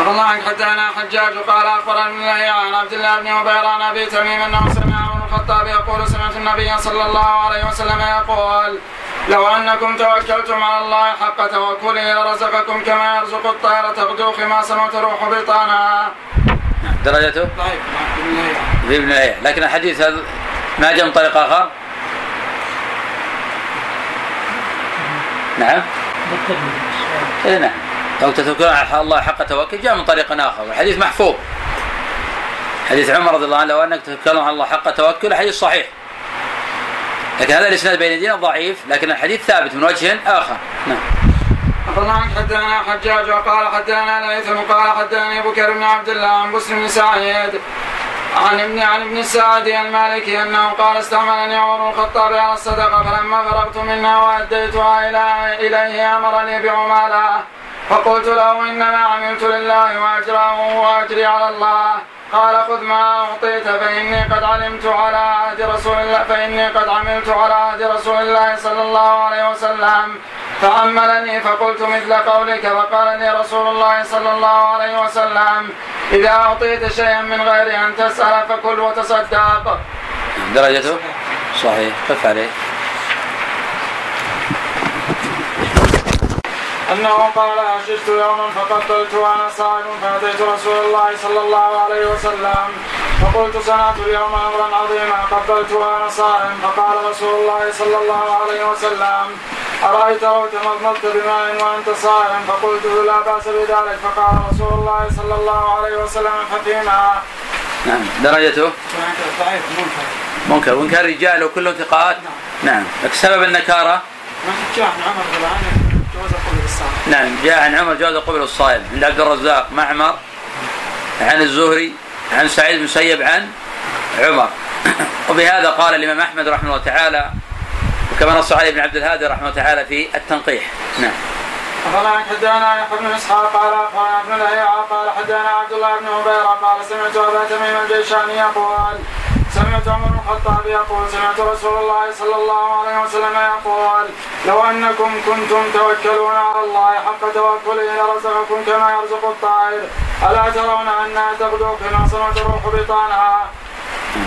الله عنك حدثنا حجاج قال أخبرني الله عن عبد الله بن عبير عن أبي تميم أنه سمع عمر الخطاب يقول سمعت النبي صلى الله عليه وسلم يقول لو أنكم توكلتم على الله حق توكله لرزقكم كما يرزق الطير تغدو خماسا وتروح بطانا. درجته؟ ضعيف نعم ابن لهيعة في ابن لهيعة لكن الحديث هذا ما جاء من طريق آخر؟ نعم. اي نعم. لو تتوكلون على الله حق توكل جاء من طريق آخر. والحديث محفوظ. حديث عمر رضي الله عنه لو أنك تتوكلون على الله حق توكل حديث صحيح. لكن هذا الإسناد بين يدينا ضعيف لكن الحديث ثابت من وجه آخر. نعم. أخبرنا حدثنا حجاج وقال حدثنا ليثم قال حدثني بكر بن عبد الله عن بسر بن سعيد عن ابن عن ابن السعدي المالكي أنه قال استعملني عمر الخطاب على الصدقة فلما فرغت منها وأديتها إلى إليه أمرني بعمالة. فقلت له إنما عملت لله واجره واجري على الله. قال خذ ما أعطيت فإني قد علمت على عهد رسول الله فإني قد عملت على عهد رسول الله صلى الله عليه وسلم. فعملني فقلت مثل قولك فقال لي رسول الله صلى الله عليه وسلم إذا أعطيت شيئا من غير أن تسأل فكل وتصدق. درجته؟ صحيح. قف عليه. أنه قال أشجت يوما فقتلت وأنا صائم فأتيت رسول الله صلى الله عليه وسلم. فقلت صنعت اليوم أمرا عظيما. قبلت وأنا صائم فقال رسول الله صلى الله عليه وسلم أرأيت لو تمضمضت بماء وأنت صائم؟ فقلت لا بأس بذلك. فقال رسول الله صلى الله عليه وسلم ففيما؟ نعم. درجته؟ ضعيف منكر. منكر. رجال وكلهم ثقات؟ نعم. لكن سبب النكارة؟ ما عمر بالصائم نعم جاء عن عمر جواز قبل الصائم عند عبد الرزاق معمر عن الزهري عن سعيد بن مسيب عن عمر. وبهذا قال الإمام أحمد رحمه الله تعالى وكما نص عليه ابن عبد الهادي رحمه الله تعالى في التنقيح. نعم. أخبرنا حدانا يحيى بن إسحاق قال أخبرنا ابن لهيعة قال حدانا عبد الله بن عبيرة قال سمعت أبا تميم الجيشاني يقول سمعت عمر بن الخطاب يقول سمعت رسول الله صلى الله عليه وسلم يقول لو أنكم كنتم توكلون على الله حق توكله لرزقكم كما يرزق الطائر. ألا ترون انها تغدو خماصا وتروح بطانها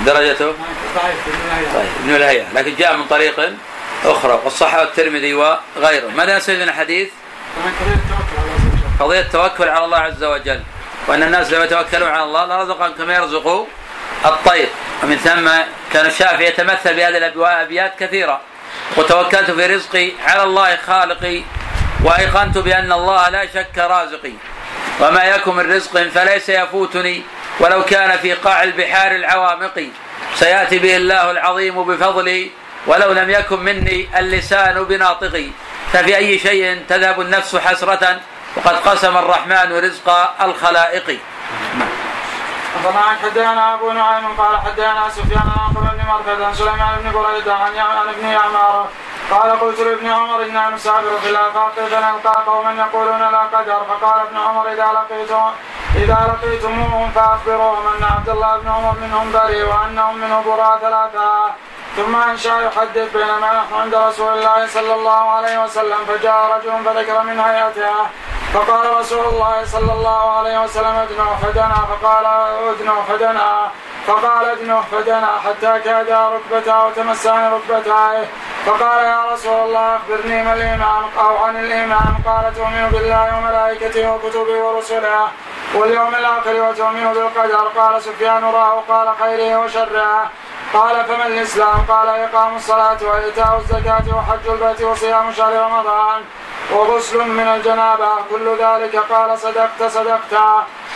درجته ضعيف ابن لهيعة طيب ابن لهيعة لكن جاء من طريق أخرى وصححه الترمذي وغيره. ماذا نستفيد من الحديث؟ ومن قضية التوكل على الله. عز وجل قضية التوكل على الله عز وجل وأن الناس لو يتوكلون على الله لرزقهم كما يرزق الطير. ومن ثم كان الشافعي يتمثل بهذه الأبيات كثيرة. وتوكلت في رزقي على الله خالقي وأيقنت بأن الله لا شك رازقي. وما يكن من رزق فليس يفوتني. ولو كان في قاع البحار العوامق سيأتي به الله العظيم بفضلي. ولو لم يكن مني اللسان بناطقي. ففي أي شيء تذهب النفس حسرة وقد قسم الرحمن رزق الخلائق. طبعا حدثنا أبو نعيم قال حدثنا سفيان عن عمرو بن مرثد عن سليمان بن بريدة عن عن ابن عمار قال قلت لابن عمر إنا نسافر في الافاق فنلقى قوما يقولون لا قدر. فقال ابن عمر إذا لقيتم إذا لقيتموهم فأخبروهم أن عبد الله بن عمر منهم بريء وأنهم منه براء ثلاثة. ثم انشا يحدث بينما نحن عند رسول الله صلى الله عليه وسلم. فجاء رجل فذكر من هيئتها فقال رسول الله صلى الله عليه وسلم ادنوا فدنا فقال ادنوا فدنا فقال ادنوا فدنا حتى كاد ركبتاه وتمسان ركبتاه فقال يا رسول الله أخبرني ما الإيمان أو عن الإيمان؟ قال تؤمن بالله وملائكته وكتبه ورسله واليوم الآخر وتؤمن بالقدر. قال سفيان راه قال خيره وشره. قال فما الإسلام؟ قال إقام الصلاة وإيتاء الزكاة وحج البيت وصيام شهر رمضان. وغسل من الجنابة. كل ذلك قال صدقت صدقت.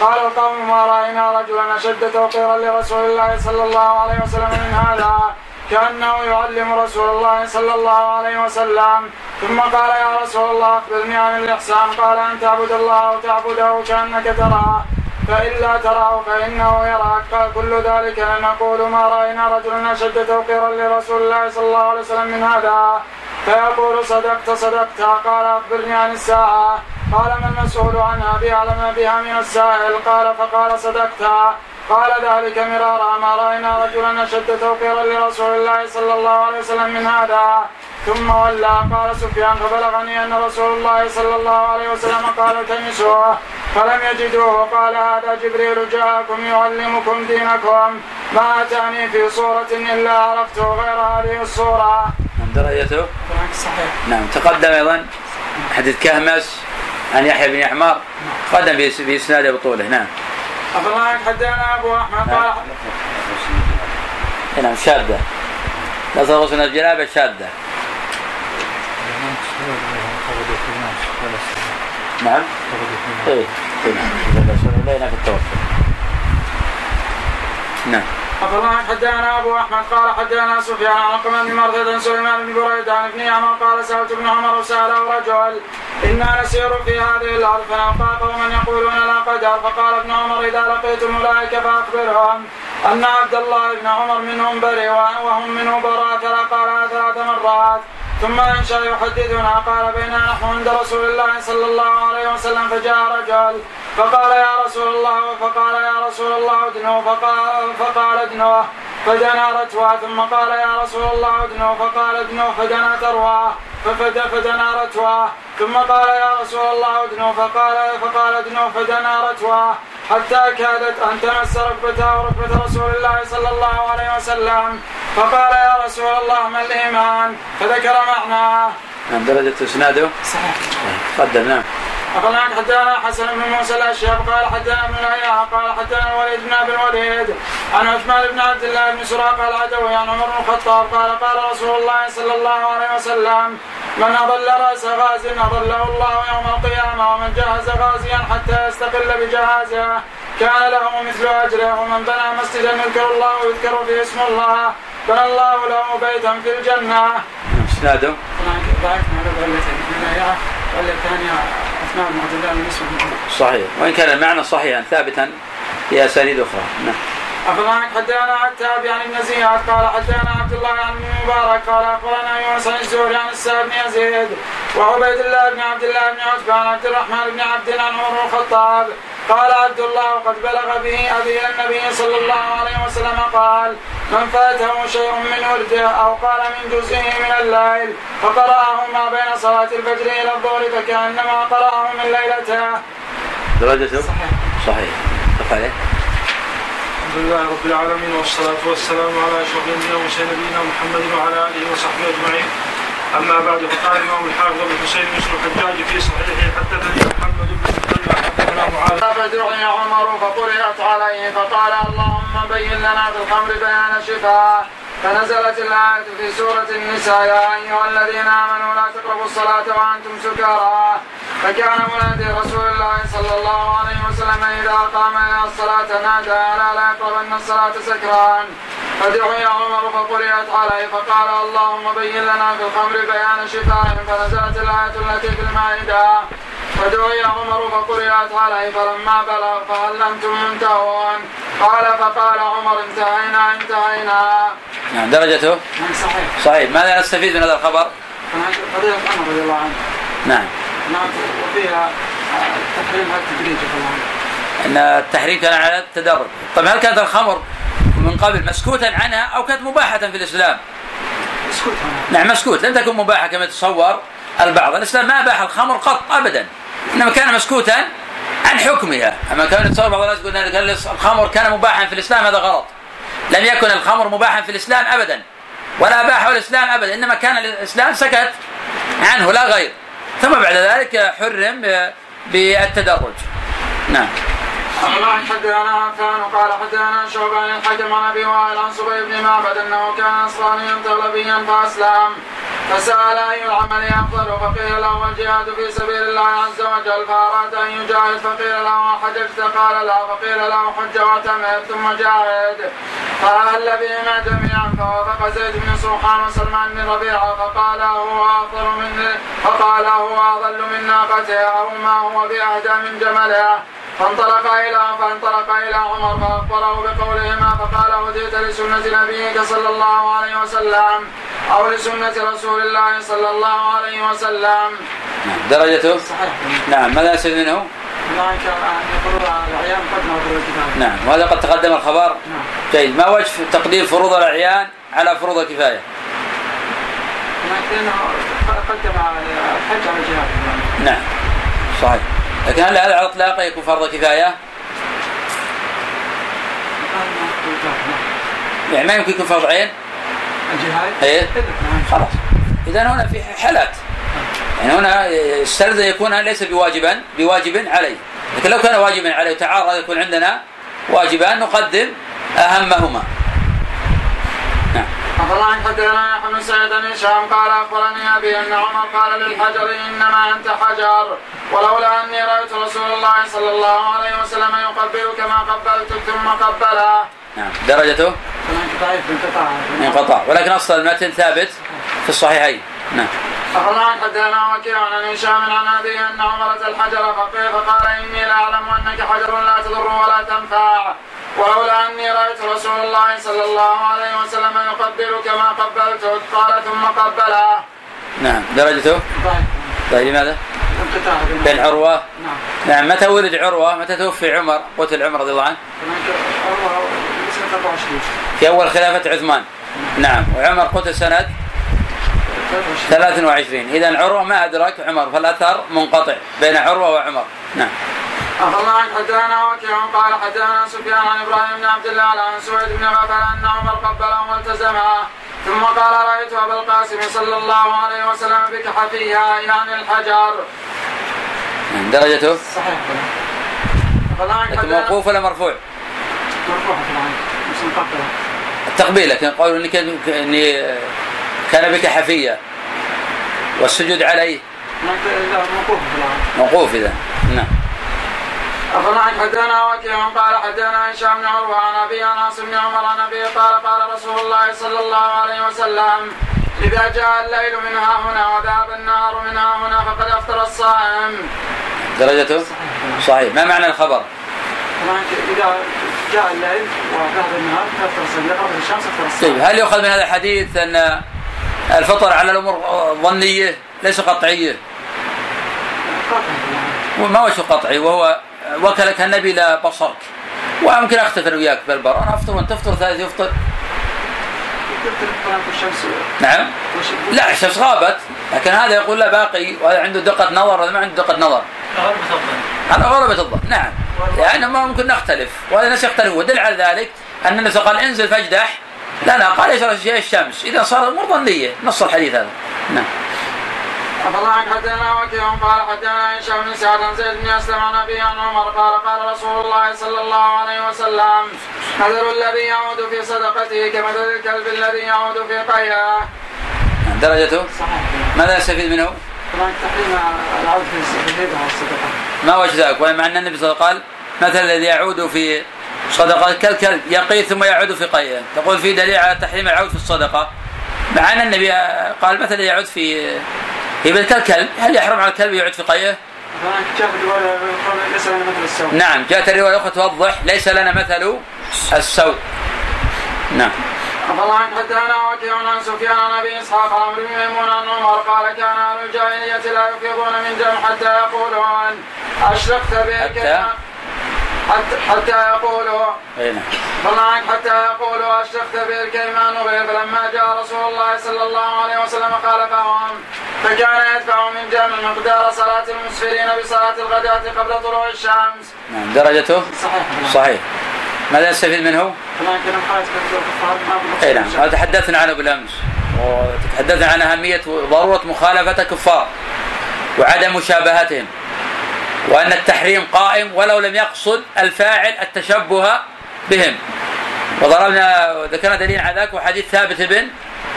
قال القوم ما رأينا رجلا أشد توقيرا لرسول الله صلى الله عليه وسلم من هذا كأنه يعلم رسول الله صلى الله عليه وسلم. ثم قال يا رسول الله أخبرني عن الإحسان. قال أن تعبد الله وتعبده كأنك تراه فإن لا تراه فإنه يراك. قال كل ذلك نقول ما رأينا رجلا أشد توقيرا لرسول الله صلى الله عليه وسلم من هذا. فيقول صدقت صدقت. قال أخبرني عن الساعة. قال ما المسؤول عنها؟ بأعلم بها من السائل. قال فقال صدقت. قال ذلك مرارا. ما رأينا رجلا أشد توقيرا لرسول الله صلى الله عليه وسلم من هذا. ثم ولى قال سفيان فبلغني أن رسول الله صلى الله عليه وسلم قال التمسوه فلم يجدوه. قال هذا جبريل جاءكم يعلمكم دينكم. ما أتاني في صورة إلا عرفته غير هذه الصورة. درجته؟ صحيح. نعم تقدم أيضا حديث كهمس عن يحيى بن عمار تقدم باسناده بطوله. نعم. الله عنك حدثنا أبو أحمد قال نعم شاذة لفظ غسل الجنابة شاذة نعم. إيه، نعم. في التوكل نعم حدثنا أبو أحمد قال حدثنا سفيان عن عقبة بن مرثد عن سليمان بن بريده عن ابن عمر قال سألت ابن عمر وسأله رجل إنا نسير في هذه الأرض فنلقى قوما يقولون لا قدر فقال ابن عمر إذا لقيتم اولئك فأخبرهم أن عبد الله بن عمر منهم بريء وهم منه براء فقالها ثلاث مرات. ثم انشا يحدثنا قال بينا نحن عند رسول الله صلى الله عليه وسلم فجاء رجل فقال يا رسول الله فقال يا رسول الله ادنوا فقال, فقال ادنوه فدنا رتوى ثم قال يا رسول الله ادنوا فقال ادنوا فدنا تروى ففد فدنا رتوى ثم قال يا رسول الله ادنوا فقال فقال ادنوا فدنا رتوى حتى كادت أن تمس ركبته ركبه رسول الله صلى الله عليه وسلم فقال يا رسول الله ما الإيمان فذكر معناه. نعم درجة اسناده صحيح. قدم نعم. أخبرنا حدثنا حسن بن موسى الأشياء قال حدثنا ابن الهيعة قال حدثنا الوليد بن أبي الوليد عن عثمان بن عبد الله بن سراقة العدوي عن عمر بن الخطاب قال قال رسول الله صلى الله عليه وسلم من أضل رأس غاز أضله الله يوم القيامة ومن جهز غازيا حتى يستقل بجهازه كان له مثل أجره ومن بنى مسجدا يذكر الله ويذكر فيه اسم الله بنى الله له بيتا في الجنة. اسناده؟ ضعيف بن مسعود صحيح وإن كان المعنى صحيحا ثابتا في أسانيد أخرى نعم أخبرنا حدثنا عتاب عن ابن زياد قال حدثنا عبد الله عن ابن مبارك قال أخبرنا يونس عن الزهري عن السائب بن يزيد وعبيد الله بن عبد الله بن عتبة عن عبد الرحمن بن عبد عن عمر بن الخطاب قال عبد الله وقد بلغ به أبي النبي صلى الله عليه وسلم قال من فاته شيء من ورده أو قال من جزئه من الليل فقرأه ما بين صلاة الفجر إلى الظهر فكأنما قرأه من ليلته. درجته صحيح. صحيح. عليه الحمد لله رب العالمين والصلاة والسلام على أشرف الأنبياء وسيد نبينا محمد وعلى آله وصحبه أجمعين. أما بعد فقال الإمام الحافظ أبو الحسين بن الحجاج في صحيحه حدثني محمد بن فدعي عمر فقرئت عليه فقال اللهم بين لنا في الخمر بيان شفاء. فنزلت الآية في سورة النساء يا أيها الذين آمنوا لا تقربوا الصلاة وأنتم سكارى. فكان منادي رسول الله صلى الله عليه وسلم إذا قام إلى الصلاة نادى ألا لا يقربن الصلاة سكران فدعي عمر فقرئت عليه فقال اللهم بين لنا في الخمر بيان شفاء فنزلت الآية التي في المائدة. فدعي عمر فقرئت عليه فلما بلغ فهل أنتم منتهون. قال فقال عمر انتهينا انتهينا. نعم درجته؟ نعم صحيح. صحيح. ماذا نستفيد من هذا الخبر؟ قضية عمر رضي الله عنه. نعم. نعم وفيها تحريم التدريج إن التحريم كان على التدرج. طيب هل كانت الخمر من قبل مسكوتا عنها أو كانت مباحة في الإسلام؟ مسكوت نعم مسكوت. لم تكن مباحة كما يتصور البعض. الإسلام ما اباح الخمر قط ابدا. انما كان مسكوتا عن حكمها أما كان يتصور بعض الناس يقول الخمر كان مباحا في الإسلام هذا غلط. لم يكن الخمر مباحا في الإسلام ابدا ولا أباحه الإسلام ابدا إنما كان الإسلام سكت عنه لا غير. ثم بعد ذلك حرم بالتدرج. نعم. الله حدثنا عفان قال حدثنا شعبان الحكم عن أبي وائل عن صبي بن معبد أنه كان نصرانيا طلبيا فاسلم فسأل أي العمل أفضل؟ فقيل له الجهاد في سبيل الله عز وجل. فأراد أن يجاهد فقيل له حججت قال لا. فقيل له حج واعتمر ثم جاهد. فأهل بهما جميعا فوافق زيد بن سوحان وسلمان بن ربيعة. فقال هو أفضل من فقال هو أضل من ناقته أو ما هو بأهدى من جملها فانطلق إلى فانطلق إلى عمر فأخبره بقولهما فقال هديت لسنة نبيك صلى الله عليه وسلم أو لسنة رسول الله صلى الله عليه وسلم. درجته؟ صحيح. نعم ماذا نستفيد منه؟ نعم وهذا قد تقدم الخبر نعم. جيد ما وجه تقديم فروض الأعيان على فروض الكفاية؟ قدم الحج على الجهاد نعم صحيح لكن هل هذا على اطلاقه يكون فرض كفاية؟ يعني ما يمكن يكون فرض عين؟ الجهاد؟ إيه خلاص اذا هنا في حالات يعني هنا يستلزم يكون ليس بواجبا بواجب عليه لكن لو كان واجبا عليه وتعارض يكون عندنا واجبان نقدم أهمهما نعم. أخبرنا حدثنا يحيى بن سعيد بن هشام؟ قال أخبرني أبي أن عمر قال للحجر إنما أنت حجر ولولا أني رأيت رسول الله صلى الله عليه وسلم يقبلك ما قبلتك ثم قبله. نعم. درجته؟ ضعيف انقطاع انقطاع ولكن أصل المتن ثابت في الصحيحين. نعم. أخبرنا حدثنا وكيع عن هشام؟ عن أبي أن عمر أتى الحجر فقيل فقال إني لأعلم أنك حجر لا تضر ولا تنفع. ولولا أني رأيت رسول الله صلى الله عليه وسلم يقبلك ما قبلتك قال ثم قبله نعم. درجته؟ ضعيف طيب لماذا؟ بين عروه نعم. نعم. متى ولد عروة؟ متى توفي عمر؟ قتل عمر رضي الله عنه؟ سنة 24 في أول خلافة عثمان. نعم. وعمر قتل سنه 23 اذا عروة ما ادرك عمر فالأثر منقطع بين عروة وعمر. نعم. أخبرنا عن حدثنا وكيع قال حدثنا سفيان عن إبراهيم بن عبد الله عن سويد بن غفل ان عمر قبله والتزمها ثم قال رأيت أبا القاسم صلى الله عليه وسلم بك حفيها يعني الحجر. نعم درجته؟ صحيح. لكن موقوف ولا مرفوع؟ مقبلة. التقبيل لكن قالوا إني كان إني كان بك حفية. والسجود عليه. موقوف إذا. نعم. أخبرنا عن حدثنا وكيع قال حدثنا هشام بن عروة عن أبي عن عاصم بن عمر عن أبي قال قال رسول الله صلى الله عليه وسلم إذا جاء الليل من ها هنا وذهب النهار من ها هنا فقد أفطر الصائم. درجته صحيح ما معنى الخبر؟ إذا جاء الليل وذهب النهار فأفطر الصائم، إذا غربت الشمس أفطر الصائم. طيب هل يؤخذ من هذا الحديث أن الفطر على الأمور ظنية ليس قطعية؟ وما وجه قطعي وهو وكلك النبي لا بصرك. ويمكن اختلف أنا وياك بالبر أنا أفطر وأنت تفطر ثالث يفطر. نعم. لا الشمس غابت. لكن هذا يقول لا باقي وهذا عنده دقة نظر وهذا ما عنده دقة نظر. هذا غلبة الظن. نعم. لأن ما ممكن نختلف. وهذا الناس يختلفون. ودل على ذلك أن وسلم قال انزل فاجدح. لا قال شيء الشمس إذا صار الأمور ظنية. نص الحديث هذا. نعم. أخبرنا عن حدثنا وكيع قال حدثنا هشام بن سعد عن زيد بن أسلم عن عن عمر قال قال رسول الله صلى الله عليه وسلم مثل الذي يعود في صدقته كمثل الكلب الذي يعود في قيئه. درجته صحيح. ماذا نستفيد منه؟ طبعا تحريم العود في الهبه والصدقه. ما وجه ذلك ومع أن النبي صلى الله عليه وسلم قال مثل الذي يعود في صدقة كالكلب يقي ثم يعود في قيئه تقول في دليل على تحريم العود في الصدقة مع أن النبي قال مثل يعود في هبة كالكلب هل يحرم على الكلب يعود في قيئه؟ نعم جاءت الرواية الأخرى توضح ليس لنا مثل السوء نعم أخبرنا عن حدثنا وكيع عن سفيان عن ابي اسحاق عن عمرو بن ميمون عن عمر قال كان أهل الجاهليه لا يفيضون من دم حتى يقولون اشرقت به حتى؟ حتى حتى يقولوا نعم. فمعك حتى يقولوا اشرقت به الكيمان غير فلما جاء رسول الله صلى الله عليه وسلم خالفهم فكان يدفع من جمع مقدار صلاة المسفرين بصلاة الغداة قبل طلوع الشمس. نعم. درجته؟ صحيح. صحيح. ماذا نستفيد منه؟ أي نعم. هذا تحدثنا عنه بالأمس. وتحدثنا عن أهمية وضروره مخالفة الكفار وعدم مشابهتهم. وأن التحريم قائم ولو لم يقصد الفاعل التشبه بهم. وضربنا ذكرنا دليل على ذلك وحديث ثابت بن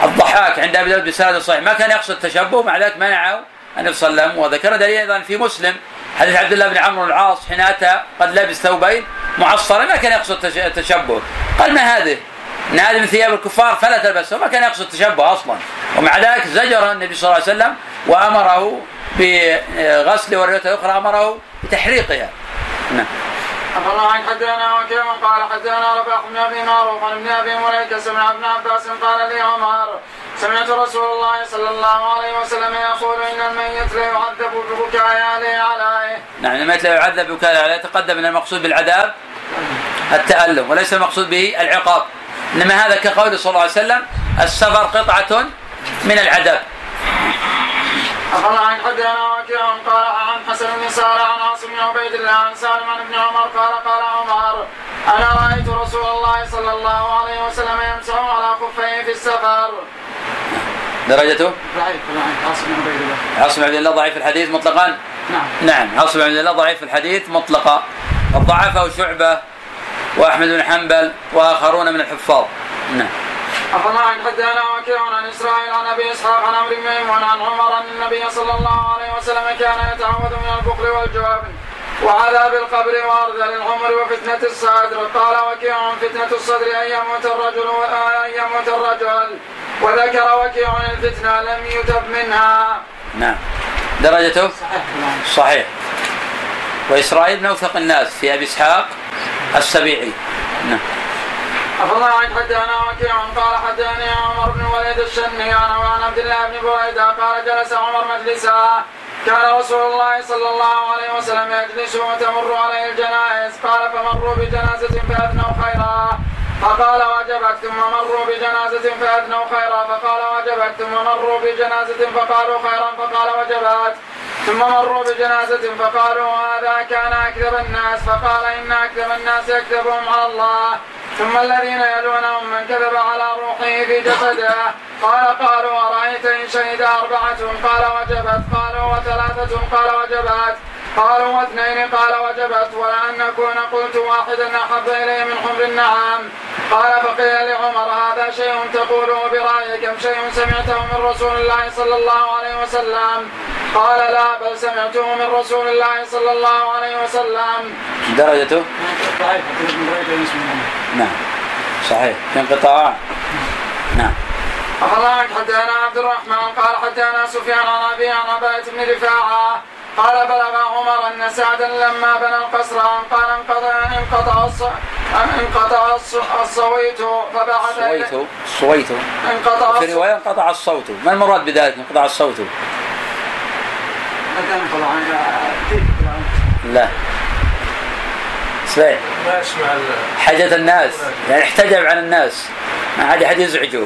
الضحاك عند أبي داود بسند صحيح. ما كان يقصد التشبه مع ذلك منعه النبي صلى الله عليه وسلم. وذكرنا دليل أيضا في مسلم حديث عبد الله بن عمرو العاص حين اتى قد لبس ثوبين معصرين ما كان يقصد التش- التشبه. قال ما هذه؟ هذه من ثياب الكفار فلا تلبسه ما كان يقصد التشبه أصلا. ومع ذلك زجر النبي صلى الله عليه وسلم وأمره بغسل والروايه الأخرى أمره بتحريقها. نعم. أخبرنا عن حدثنا وكيع قال حدثنا رباح بن أبي معروف عن ابن أبي مليكة سمع ابن عباس قال لي عمر سمعت رسول الله صلى الله عليه وسلم يقول إن الميت لا يعذب ببكاء اهله عليه. نعم لما لا يعذب بكاء عليه يتقدم إن المقصود بالعذاب التألم وليس المقصود به العقاب. إنما هذا كقول صلى الله عليه وسلم السفر قطعة من العذاب. أخبرنا عن حدثنا وكيع قال عن حسن بن سارة عن عاصم بن عبيد الله عن سالم عن ابن عمر قال قال عمر أنا رأيت رسول الله صلى الله عليه وسلم يمسح على خفيه في السفر. درجته؟ ضعيف عاصم بن عبيد الله. عاصم بن عبد الله ضعيف الحديث مطلقا؟ نعم. نعم. عاصم بن عبد الله ضعيف الحديث مطلقا. الضعفه شعبة وأحمد بن حنبل وآخرون من الحفاظ. نعم. عن حدثنا وكيع عن إسرائيل عن أبي إسحاق عن عمرو بن ميمون عن عمر أن النبي صلى الله عليه وسلم كان يتعوذ من البخل والجبن وعذاب القبر وأرذل العمر وفتنة الصدر. قال وكيع فتنة الصدر أن يموت الرجل أن يموت الرجل. وذكر وكيع الفتنة لم يتب منها. نعم. درجته؟ صحيح. وإسرائيل من أوثق الناس في أبي إسحاق السبيعي. نعم. أفضل عن حدثنا وكيع. قال حدثني عمر بن وليد الشني. عن عبد الله بن بريدة. قال جلس عمر مجلسا. كان رسول الله صلى الله عليه وسلم يجلس وتمر عليه الجنائز. قال فمروا بجنازة فأثنوا خيرا. فقال وجبت. ثم مروا بجنازة فأثنوا خيرا. فقال وجبت. ثم مروا بجنازة فقالوا خيرا. فقال وجبت. ثم مروا بجنازة فقالوا هذا كان أكذب الناس. فقال إن أكذب الناس يكذبهم على الله. ثم الذين يلونهم من كذب على روحه في جسده. قال قالوا أرأيت إن شهد أربعة؟ قال وجبت. قالوا وثلاثة؟ قال وجبت. قالوا واثنين قال وجبت ولأن نكون قلت واحدا أحب إلي من حمر النعام. قال فقيل لعمر هذا شيء تقوله برأيك أم شيء سمعته من رسول الله صلى الله عليه وسلم؟ قال لا بل سمعته من رسول الله صلى الله عليه وسلم. درجته؟ نعم. صحيح. في انقطاع نعم. أخبرنا حدثنا عبد الرحمن قال حدثنا سفيان عن أبي عن عباية بن رفاعة قال بلغ عمر أن سعدا لما بنى القصر قال انقطع انقطع انقطع الص- الصويت فبعث صويته صويته انقطع في رواية انقطع الصوت. ما المراد بذلك انقطع الصوت؟ لا. صحيح. ال- حاجة الناس. يعني احتجب عن الناس. ما عاد أحد يزعجه.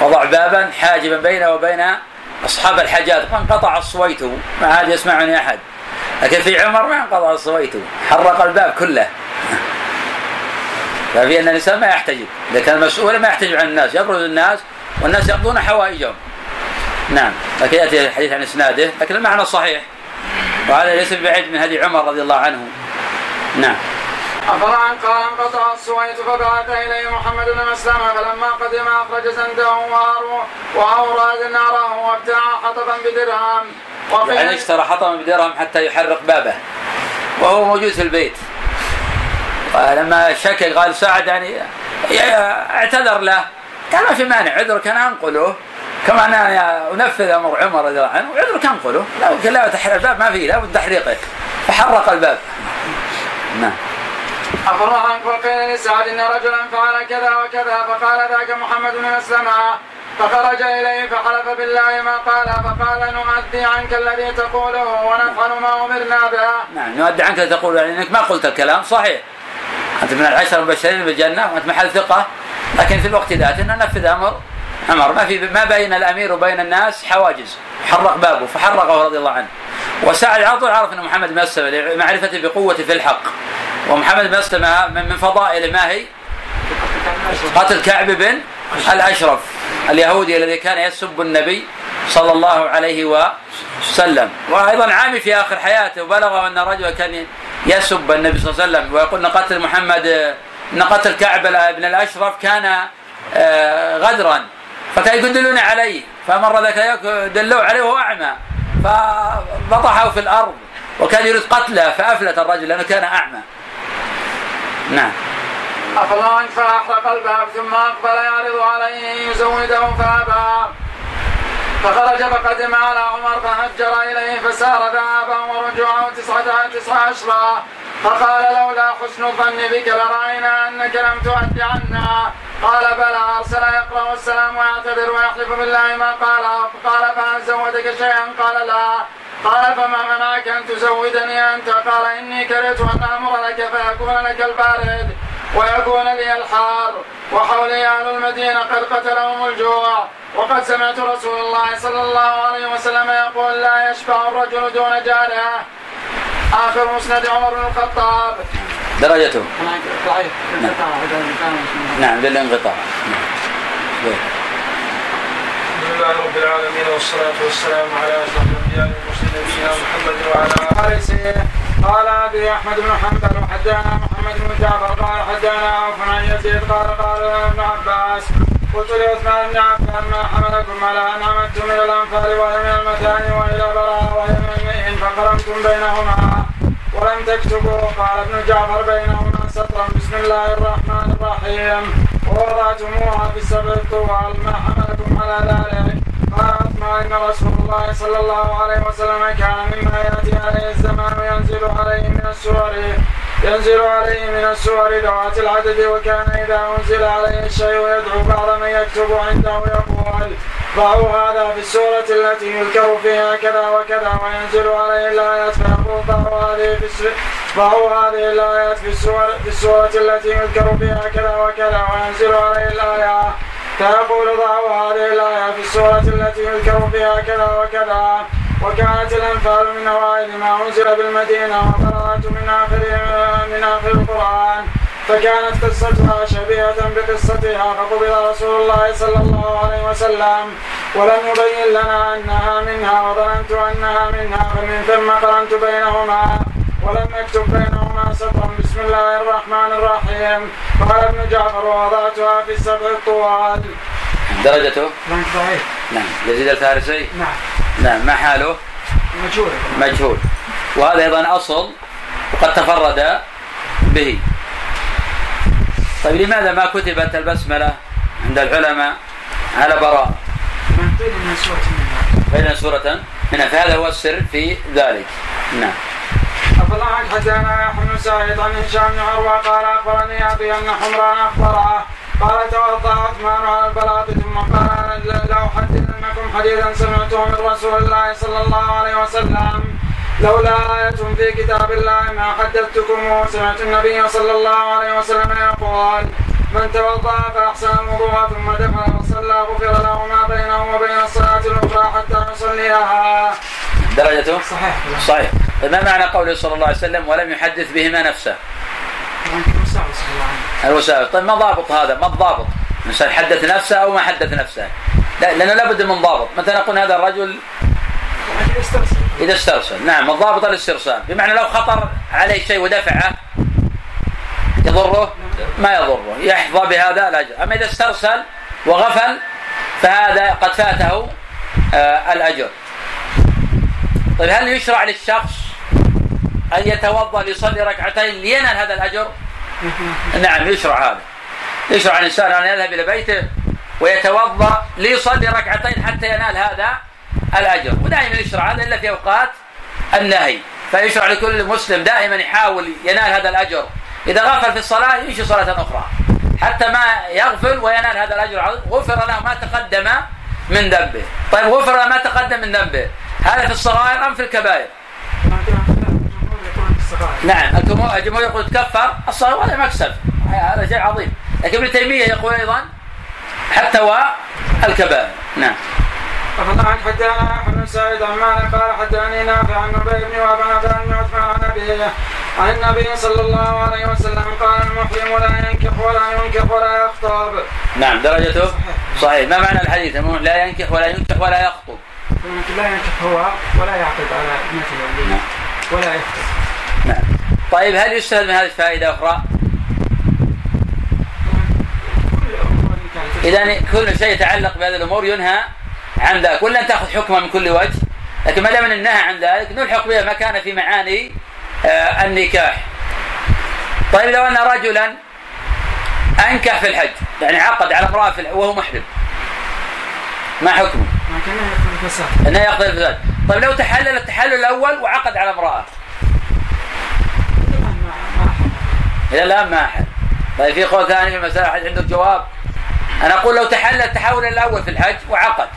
وضع بابا حاجبا بينه وبين أصحاب الحاجات فانقطع الصويت ما عاد يسمعني أحد. لكن في عمر ما انقطع الصويت حرق الباب كله. ففي أن الإنسان ما يحتجب إذا كان مسؤولا ما يحتجب عن الناس يبرز الناس والناس يقضون حوائجهم. نعم لكن يأتي الحديث عن إسناده لكن المعنى صحيح. وهذا ليس بعيد من هدي عمر رضي الله عنه. نعم. أخبرنا قال انقطع السويت فبعث إليه محمد بن مسلمة فلما قدم أخرج وأرو- وأوراد ناره وابتاع حطبا بدرهم. يعني اشترى حطما بدرهم حتى يحرق بابه. وهو موجود في البيت. ولما شكى قال سعد يعني اعتذر له. قال ما في مانع عذرك أنا أنقله. كما أنا أنفذ أمر عمر رضي الله عنه عذرك أنقله. لا لا تحرق الباب ما فيه لابد تحريقه فحرق الباب. نعم. عنك وقيل لسعد إن رجلا فعل كذا وكذا فقال ذاك محمد بن مسلمة فخرج إليه فحلف بالله ما قال فقال نؤدي عنك الذي تقوله ونفعل ما أمرنا به. نعم نؤدي عنك تقول يعني إنك ما قلت الكلام صحيح. أنت من العشر المبشرين بالجنة وأنت محل ثقة. لكن في الوقت ذاته إنه نفذ أمر عمر ما في ما بين الأمير وبين الناس حواجز. حرق بابه فحرقه رضي الله عنه. وسعد على طول عرف إن محمد بن مسلمه لمعرفته بقوته في الحق. ومحمد بن مسلمه من فضائله ما هي؟ قتل كعب بن الأشرف اليهودي الذي كان يسب النبي صلى الله عليه وسلم. وأيضا عامي في آخر حياته وبلغه أن رجلا كان يسب النبي صلى الله عليه وسلم. ويقول إن قتل محمد إن قتل كعب بن الأشرف كان آه، غدرا. فكان يدلون عليه. فمر ذاك دلوا عليه وهو أعمى. فبطحه في الأرض. وكان يريد قتله فأفلت الرجل لأنه كان أعمى. نعم. أخذ عنك فأحرق الباب ثم أقبل يعرض عليه أن فأبى. فخرج فقدم على عمر فهجر إليه فسار ذهابا ورجوعه تسعة تسعة أشرا فقال لولا حسن الظن بك لرأينا أنك لم تؤد عنا. قال بلى أرسل يقرأ السلام ويعتذر ويحلف بالله ما قال قال فهل زودك شيئا؟ قال لا. قال فما منعك أن تزودني أنت؟ قال إني كرهت أن أمر لك فيكون لك البارد ويكون لي الحار وحولي أهل المدينة قد قتلهم الجوع وقد سمعت رسول الله صلى الله عليه وسلم يقول لا يشبع الرجل دون جارة. آخر مسند عمر بن الخطاب. درجته؟ ضعيف. نعم. بالانقطاع نعم. لله رب العالمين والصلاة والسلام على أشرف الأنبياء والمرسلين نبينا محمد وعلى آله قال أبي أحمد بن حنبل وحدثنا محمد بن جعفر قال حدثنا عوف عن يزيد قال قال ابن عباس قلت لعثمان بن عفان ما حملكم على أن عمدتم إلى الأنفال وهي من المثاني وإلى براء وهي من فقرنتم بينهما ولم تكتبوا قال ابن جعفر بينهما سطرا. بسم الله الرحمن الرحيم. ووضعتموها في الطوال ما حملكم على ذلك. قال عثمان إن رسول الله صلى الله عليه وسلم كان مما يأتي عليه الزمان ينزل عليه من السور ينزل عليه من السور ذوات العدد وكان إذا أنزل عليه الشيء يدعو بعض من يكتب عنده يقول ضعوا هذا في السورة التي يذكر فيها كذا وكذا وينزل عليه الآيات فيقول ضعوا هذه في ضعوا هذه الآيات في السورة في السورة التي يذكر فيها كذا وكذا وينزل عليه الآية. فيقول ضعوا هذه الآية في السورة التي يذكر فيها كذا وكذا. وكانت الأنفال من أوائل ما أنزل بالمدينة وقرأت من آخر من آخر القرآن. فكانت قصتها شبيهة بقصتها فقبض رسول الله صلى الله عليه وسلم. ولم يبين لنا أنها منها وظننت أنها منها فمن ثم قرنت بينهما. ولم يكتب بينهما سطرا. بسم الله الرحمن الرحيم. قال ابن جعفر ووضعتها في السبع الطوال. درجته؟ ضعيف. نعم. يزيد الفارسي؟ نعم. نعم. ما حاله؟ مجهول. مجهول. وهذا أيضا أصل وقد تفرد به. طيب لماذا ما كتبت البسملة عند العلماء على براء؟ بين سورة منها فهذا هو السر في ذلك. نعم. أفضل حدثنا يحيى بن سعيد عن هشام بن عروة. قال أخبرني أبي أن حمران أخبره قال توضأ عثمان على البلاط ثم قال لو حدثنكم حديثا سمعته من رسول الله صلى الله عليه وسلم. لولا آية في كتاب الله ما حدثتكم سمعت النبي صلى الله عليه وسلم يقول من توضأ فأحسن الوضوء ثم دخل وصلى غفر له ما بينه وبين الصلاة الأخرى حتى يصليها. درجته؟ صحيح. صحيح طيب. ما معنى قوله صلى الله عليه وسلم ولم يحدث بهما نفسه؟ الوسائل طيب ما ضابط هذا؟ ما الضابط؟ الانسان حدث نفسه أو ما حدث نفسه. لا لأنه لابد من ضابط. مثلا نقول هذا الرجل إذا استرسل. نعم الضابط الاسترسال. بمعنى لو خطر عليه شيء ودفعه يضره؟ ما يضره. يحظى بهذا الاجر أما إذا استرسل وغفل فهذا قد فاته آه الأجر. طيب هل يشرع للشخص أن يتوضأ ليصلي ركعتين لينال هذا الأجر؟ نعم يشرع هذا. يشرع الإنسان أن يذهب إلى بيته ويتوضأ ليصلي ركعتين حتى ينال هذا الأجر. ودائما يشرع هذا إلا في أوقات النهي. فيشرع لكل مسلم دائما يحاول ينال هذا الأجر. إذا غفل في الصلاة يمشي صلاة أخرى. حتى ما يغفل وينال هذا الأجر. غفر له ما تقدم من ذنبه. طيب غفر له ما تقدم من ذنبه. هذا في الصغائر أم في الكبائر؟ نعم الجمهور يقول تكفر الصغير وهذا مكسب. هذا شيء عظيم. لكن ابن تيمية يقول أيضا حتى والكبائر نعم. أخذ عن حدثنا أحمد بن سعيد عن مالك قال حدثني نافع عن نبي بن وهب عن عثمان عن النبي صلى الله عليه وسلم قال المحرم لا ينكح ولا ينكح ولا يخطب. نعم درجته صحيح ما معنى الحديث؟ لا ينكح ولا ينكح ولا يخطب. لا ينكح هو ولا يعقد على ابنته نعم. ولا يخطب. نعم. طيب هل يستفاد من هذه فائدة أخرى؟ إذا كل شيء يتعلق بهذه الأمور ينهى عن ذلك ولا أن تأخذ حكمه من كل وجه. لكن ما دام النهى عن ذلك نلحق بها ما كان في معاني آه النكاح. طيب لو أن رجلا أنكح في الحج يعني عقد على امرأة في وهو محرم ما حكمه؟ أنه يقضي الفساد. طيب لو تحلل التحلل الأول وعقد على امرأة. اذا الآن ما حل طيب في قول ثاني في المساله حد عنده جواب. أنا أقول لو تحلل التحول الأول في الحج وعقد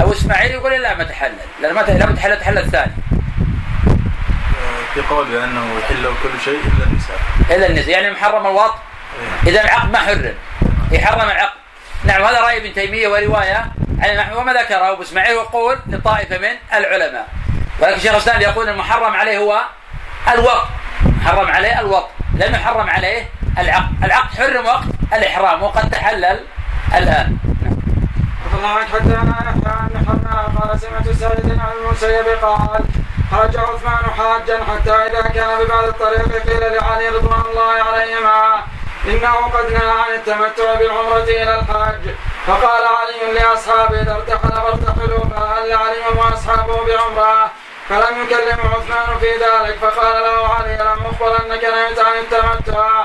أو إسماعيل يقول لا ما تحلل. لأن ما لم تحلل تحلل الثاني. في قول بأنه يحل كل شيء إلا النساء. إلا النساء. يعني محرم الوط؟ إذا العقد ما حرم. يحرم العقد. نعم هذا رأي ابن تيمية ورواية عن وما ذكره أبو إسماعيل. يقول لطائفة من العلماء. ولكن شيخ الإسلام يقول المحرم عليه هو الوط. حرم عليه الوط. لأنه حرم عليه العقد. العقد حرم وقت الإحرام. وقد تحلل الآن. الله عنك حتى انا نحن نحن قال سمعت سعيد عن المسيب قال خرج عثمان حاجا حتى إذا كان ببعض الطريق قيل لعلي رضوان الله عليهما إنه قد نهى عن التمتع بالعمرة إلى الحج. فقال علي لأصحابه إذا ارتحل فارتحلوا فهل علي وأصحابه بعمرة؟ فلم يكلم عثمان في ذلك فقال له علي لم أخبر أنك نهيت عن التمتع.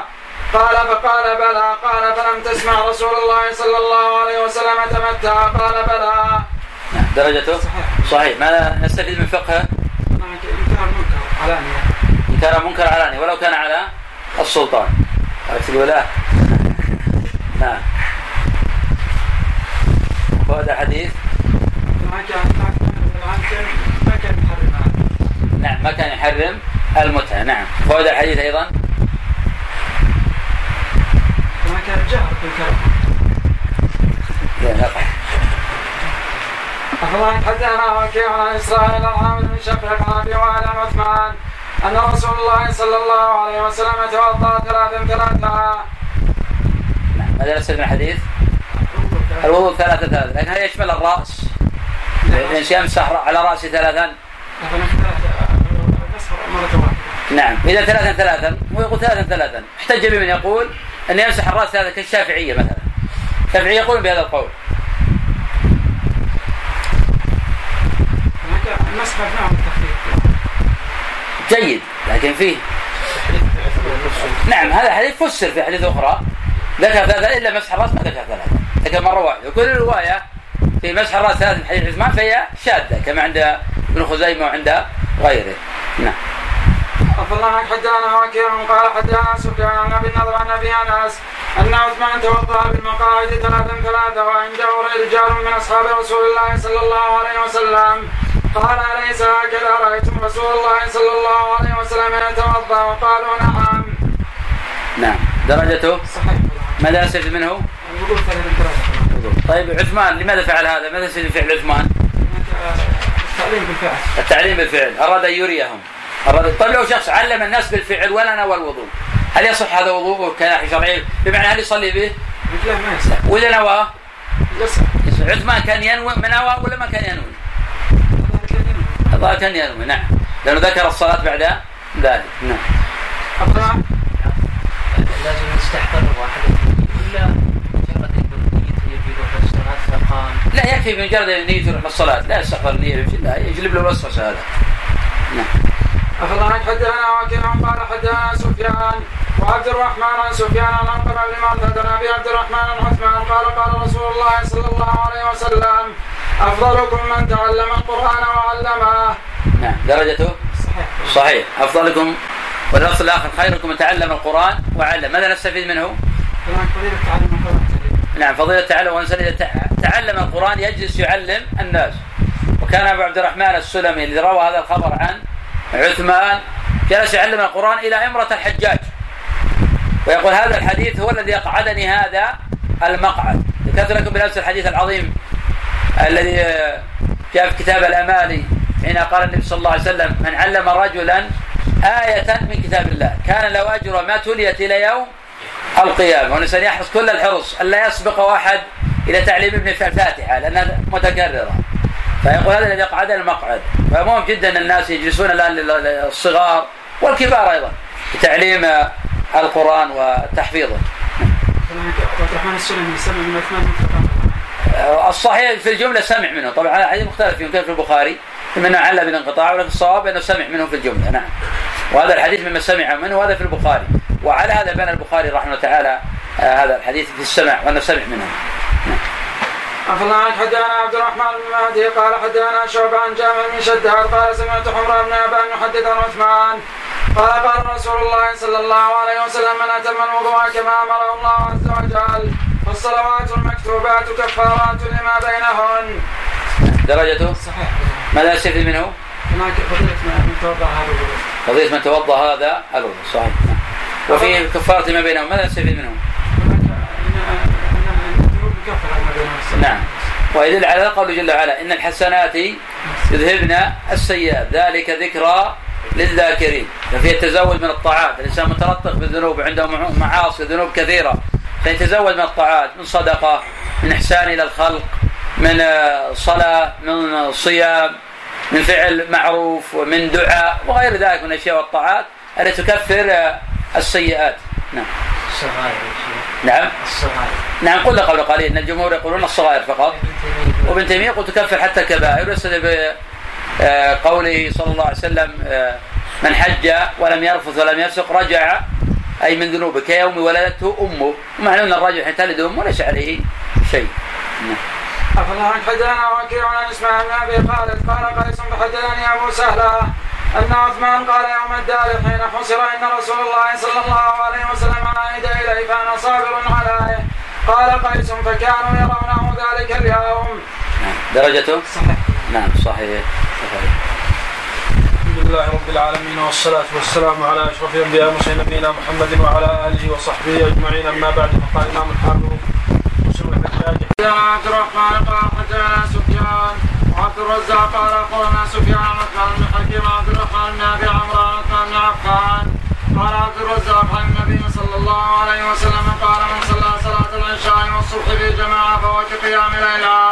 قال فقال بلى قال فلم تسمع رسول الله صلى الله عليه وسلم تمتع قال بلى. نعم درجته؟ صحيح. ماذا نستفيد من فقهه؟ إنكار المنكر علانية. إن كان منكر علاني ولو كان على السلطان. تقول لا نعم. ما كان ما ما كان محرم نعم ما كان يحرم المتعة. نعم. فهذا الحديث أيضا؟ ما كان جهر أخبرنا حدثنا وكيع عن إسرائيل العامل بن شقيق عن أبي وائل عن عثمان أن رسول الله صلى الله عليه وسلم توضأ ثلاثا ثلاثا نعم ماذا نستفيد من الحديث؟ الوضوء ثلاثة ثلاثة لكن هل يشمل الرأس؟ الإنسان يمسح على رأسه ثلاثا. نعم إذا ثلاثا ثلاثا هو يقول ثلاثا ثلاثا. احتج بمن يقول؟ أن يمسح الرأس ثلاثا كالشافعية مثلا. الشافعية يقولون بهذا القول. المسح من جيد لكن فيه نعم هذا حديث فسر في حديث أخرى. ذكر ثلاثة إلا مسح الرأس ما ذكر ثلاثة ذكر مرة واحدة. وكل رواية في مسح الرأس ثلاثة في حديث عثمان فهي شاذة كما عند ابن خزيمة وعند غيره. نعم. أفضل عنك حدثنا وكيع قال حدثنا سفيان أبي النضر عن أبي انس ان عثمان توضا بالمقاعد ثلاثا ثلاثا وعنده رجال من أصحاب رسول الله صلى الله عليه وسلم. قال أليس هكذا رأيتم رسول الله صلى الله عليه وسلم يتوضأ؟ وقالوا نعم. نعم. درجته؟ صحيح. ماذا نستفيد منه؟ طيب عثمان لماذا فعل هذا؟ ماذا نستفيد من فعل عثمان؟ التعليم بالفعل. التعليم بالفعل. أراد أن يريهم. طيب لو شخص علم الناس بالفعل ولا نوى الوضوء هل يصح هذا وضوءه كناحية شرعية؟ بمعنى هل يصلي به؟ مثله ما يصح. وإذا نواه يصح. عثمان كان ينوي من نوى ولا ما كان ينوي؟ الظاهر كان ينوي. نعم. لأنه ذكر الصلاة بعد ذلك نعم. أفضل لازم يستحضر واحد. الصلاة فقام. لا يكفي بمجرد أن نيته يروح للصلاة لا يستغفر النية لا يجلب له الوسوسة هذا. نعم. أخبرنا حدثنا وكيع قال حدثنا سفيان وعبد الرحمن عن سفيان عن عقبة بن معتد عن أبي عبد الرحمن عن عثمان قال قال رسول الله صلى الله عليه وسلم أفضلكم من تعلم القرآن وعلمه. نعم درجته صحيح. صحيح. أفضلكم واللفظ الآخر خيركم من تعلم القرآن وعلم. ماذا نستفيد منه؟ فضيلة تعلم القرآن نعم فضيلة تعلم تع- تعلم القرآن يجلس يعلم الناس. وكان أبو عبد الرحمن السلمي الذي روى هذا الخبر عن عثمان جلس يعلم القرآن إلى إمرة الحجاج. ويقول هذا الحديث هو الذي أقعدني هذا المقعد. ذكرت لكم بالأمس الحديث العظيم الذي آه، جاء في كتاب الأمالي حين قال النبي صلى الله عليه وسلم من علم رجلا آية من كتاب الله. كان له أجر ما تليت إلى يوم القيامة. والإنسان يحرص كل الحرص ألا يسبق أحد إلى تعليم ابن الفاتحة لأنها متكررة. فيقول هذا الذي قعد المقعد. فمهم جدا أن الناس يجلسون الآن للصغار والكبار أيضا لتعليم القرآن وتحفيظه. عبد الرحمن سمع من عثمان الصحيح في الجملة سمع منه. طبعا هذا حديث مختلف يمكن في البخاري. أنه علّ بالانقطاع ولكن الصواب أنه سمع منه في الجملة. نعم. وهذا الحديث مما سمع منه وهذا في البخاري. وعلى هذا بنى البخاري رحمه الله تعالى آه، هذا الحديث في السمع وأنه سمع منه. أفضل عنك حدثنا عبد الرحمن بن مهدي قال حدثنا شعبة عن جامع بن شداد قال سمعت حمراء بن أبان يحدث عن عثمان قال قال رسول الله صلى الله عليه وسلم من أتم الوضوء كما أمره الله عز وجل فالصلوات المكتوبات كفارات لما بينهن درجته صحيح ماذا يستفيد منه؟ هناك فضيلة من توضأ هذا الوضوء قضية من توضأ هذا الوضوء صحيح نعم. وفي كفارة ما بينهم ماذا نستفيد منه؟ هناك أن أن الذنوب كفر ما بينهن نعم. ويدل على قوله جل وعلا إن الحسنات يذهبن السيئات. ذلك ذكرى للذاكرين. ففي التزود من الطاعات. الإنسان متلطخ بالذنوب عنده مع- معاصي ذنوب كثيرة. فيتزود من الطاعات من صدقة من إحسان إلى الخلق من صلاة من صيام من فعل معروف ومن دعاء وغير ذلك من الأشياء والطاعات التي تكفر السيئات. نعم. الصغائر. يا شيخ نعم. الصغائر. نعم قلنا قبل قليل. إن الجمهور يقولون الصغائر فقط. وابن تيمية يقول تكفر حتى الكبائر. ويستدل بقوله صلى الله عليه وسلم آه، من حج ولم يرفث ولم يفسق رجع أي من ذنوبه كيوم ولدته أمه. ومعنى أن الرجل حين تلد أمه ليس عليه شيء. نعم. أفلا حدثنا وكيع عن اسماعيل بن ابي خالد قال قيس فحدثني أبو سهلة أن عثمان قال يوم الدار حين حصر إن رسول الله صلى الله عليه وسلم عاد الي فأنا صابر عليه. قال قيس فكانوا يرونه ذلك اليوم. نعم. درجته؟ صحيح. نعم صحيح. صحيح. الحمد لله رب العالمين والصلاة والسلام على أشرف الأنبياء والمرسلين نبينا محمد وعلى آله وصحبه أجمعين. أما بعد فقال الإمام الحافظ مسلم الحجاج حدثنا عبد الرحمن قال حدثنا سفيان وعبد الرزاق قال أخبرنا سفيان عن عثمان بن حكيم عبد الرحمن بن ابي عمرو عن عثمان بن عفان قال عبد الرزاق عن النبي صلى الله عليه وسلم قال من صلى صلاه العشاء والصبح في جماعة فهو كقيام ليله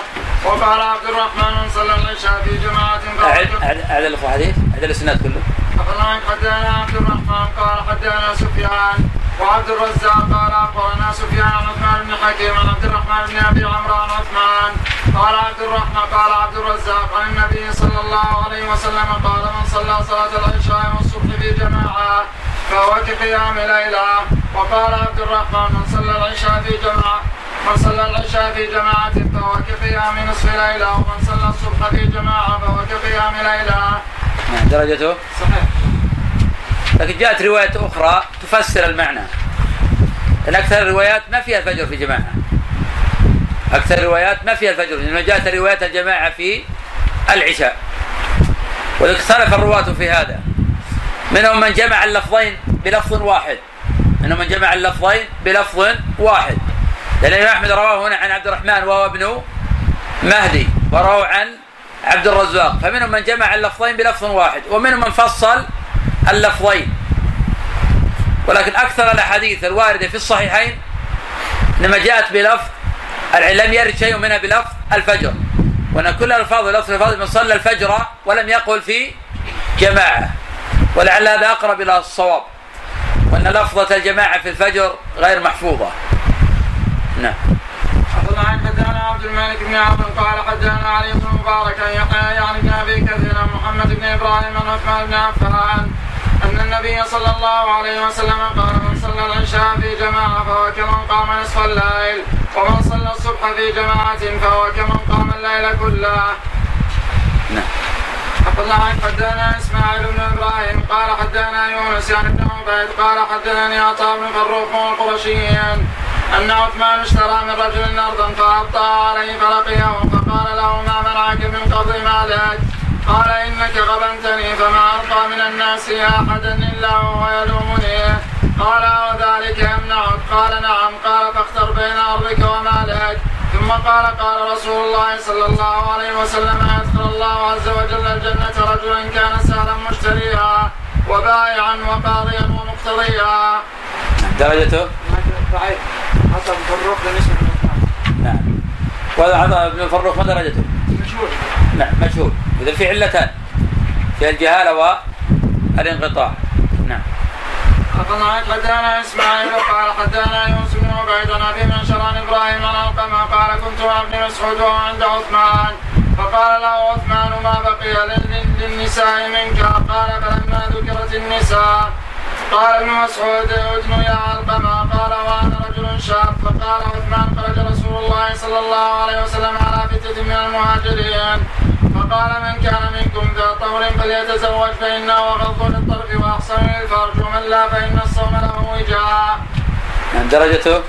وقال عبد الرحمن من صلى العشاء في جماعة فهو أعد أعد الأخوة حديث أعد الإسناد كله؟ أخبرنا حدثنا عبد الرحمن؟ قال حدثنا سفيان. وعبد الرزاق قال أخبرنا سفيان عن عثمان بن حكيم عن عبد الرحمن بن أبي عمرو عن عثمان. قال عبد الرحمن قال عبد الرزاق عن النبي صلى الله عليه وسلم قال من صلى صلاة العشاء والصبح في جماعة فهو كقيام ليلة. وقال عبد الرحمن من صلى العشاء في جماعة من صلى العشاء في جماعة فهو كقيام نصف ليلة ومن صلى الصبح في جماعة فهو كقيام ليلة. نعم درجته؟ صحيح. لكن جاءت رواية أخرى تفسر المعنى. لأن أكثر الروايات ما فيها الفجر في جماعة. أكثر الروايات ما فيها الفجر لأنه جاءت روايات الجماعة في العشاء. واختلف الرواة في هذا منهم من جمع اللفظين بلفظ واحد. منهم من جمع اللفظين بلفظ واحد. الإمام أحمد رواه هنا عن عبد الرحمن وهو ابن مهدي ورواه عن عبد الرزاق. فمنهم من جمع اللفظين بلفظ واحد ومنهم من فصل اللفظين. ولكن أكثر الأحاديث الواردة في الصحيحين إنما جاءت بلفظ لم يرد شيء منها بلفظ الفجر. وأن كل الألفاظ لفظ من صلى الفجر ولم يقل في جماعة. ولعل هذا أقرب إلى الصواب وأن لفظة الجماعة في الفجر غير محفوظة. نعم. حدثنا حدثنا عبد الملك بن عمرو قال حدثنا علي بن مبارك يحيى يعني بن ابي كثير محمد بن إبراهيم عن عثمان بن عفان أن النبي صلى الله عليه وسلم قال من صلى العشاء في جماعة فهو كمن قام نصف الليل ومن صلى الصبح في جماعة فهو كمن قام الليل كله. نعم. حدثنا حدثنا إسماعيل بن إبراهيم قال حدثنا يونس يعني بن عبيد قال حدثني عطاء بن فروخ القرشيين. أن عثمان اشترى من رجل ارضا فأبطأ عليه فلقيه فقال له ما منعك من قبض مالك؟ قال إنك غبنتني فما القى من الناس أحدا إلا وهو يلومني. قال وذلك يمنعك؟ قال نعم. قال فاختر بين أرضك ومالك. ثم قال قال رسول الله صلى الله عليه وسلم يدخل الله عز وجل الجنة رجلا كان سهلا مشتريا وبائعا وقاضيا ومقتضيا. درجته؟ ضعيف. حسب فروق بالنسبة نعم. وهذا عطاء بن الفروخ ما درجته؟ مشهور نعم مشهور إذا في علتان في الجهالة والانقطاع نعم. أخبرنا حدثنا إسماعيل قال حدثنا يوسف بن عبيد عن أبي من شران إبراهيم عن علقمة قال كنت مع ابن مسعود وهو عند عثمان. فقال له عثمان ما بقي لل- للنساء منك قال فلما ذكرت النساء قال ابن مسعود ادن يا علقمة قال وأنا رجل شاب. فقال عثمان خرج رسول الله صلى الله عليه وسلم على فتية من المهاجرين. فقال من كان منكم ذا طهر فليتزوج فإنه أغض للطرف وأحسن للفرج ومن لا فإن الصوم له وجاء. نعم درجته؟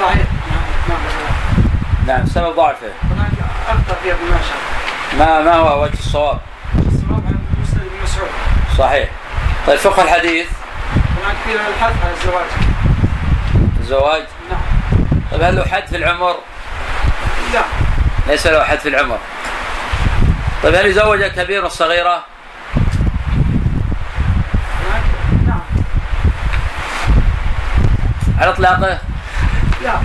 ضعيف. نعم سبب ضعفه. هناك أخطأ في ابن ما ما هو وجه الصواب؟ الصواب عن مسلم بن مسعود. صحيح. طيب فقه الحديث. هناك في الحث على الزواج. الزواج؟ نعم. طيب هل له حد في العمر؟ لا. ليس له حد في العمر. طيب هل يزوج الكبير والصغيرة؟ نعم. على إطلاقه؟ لا.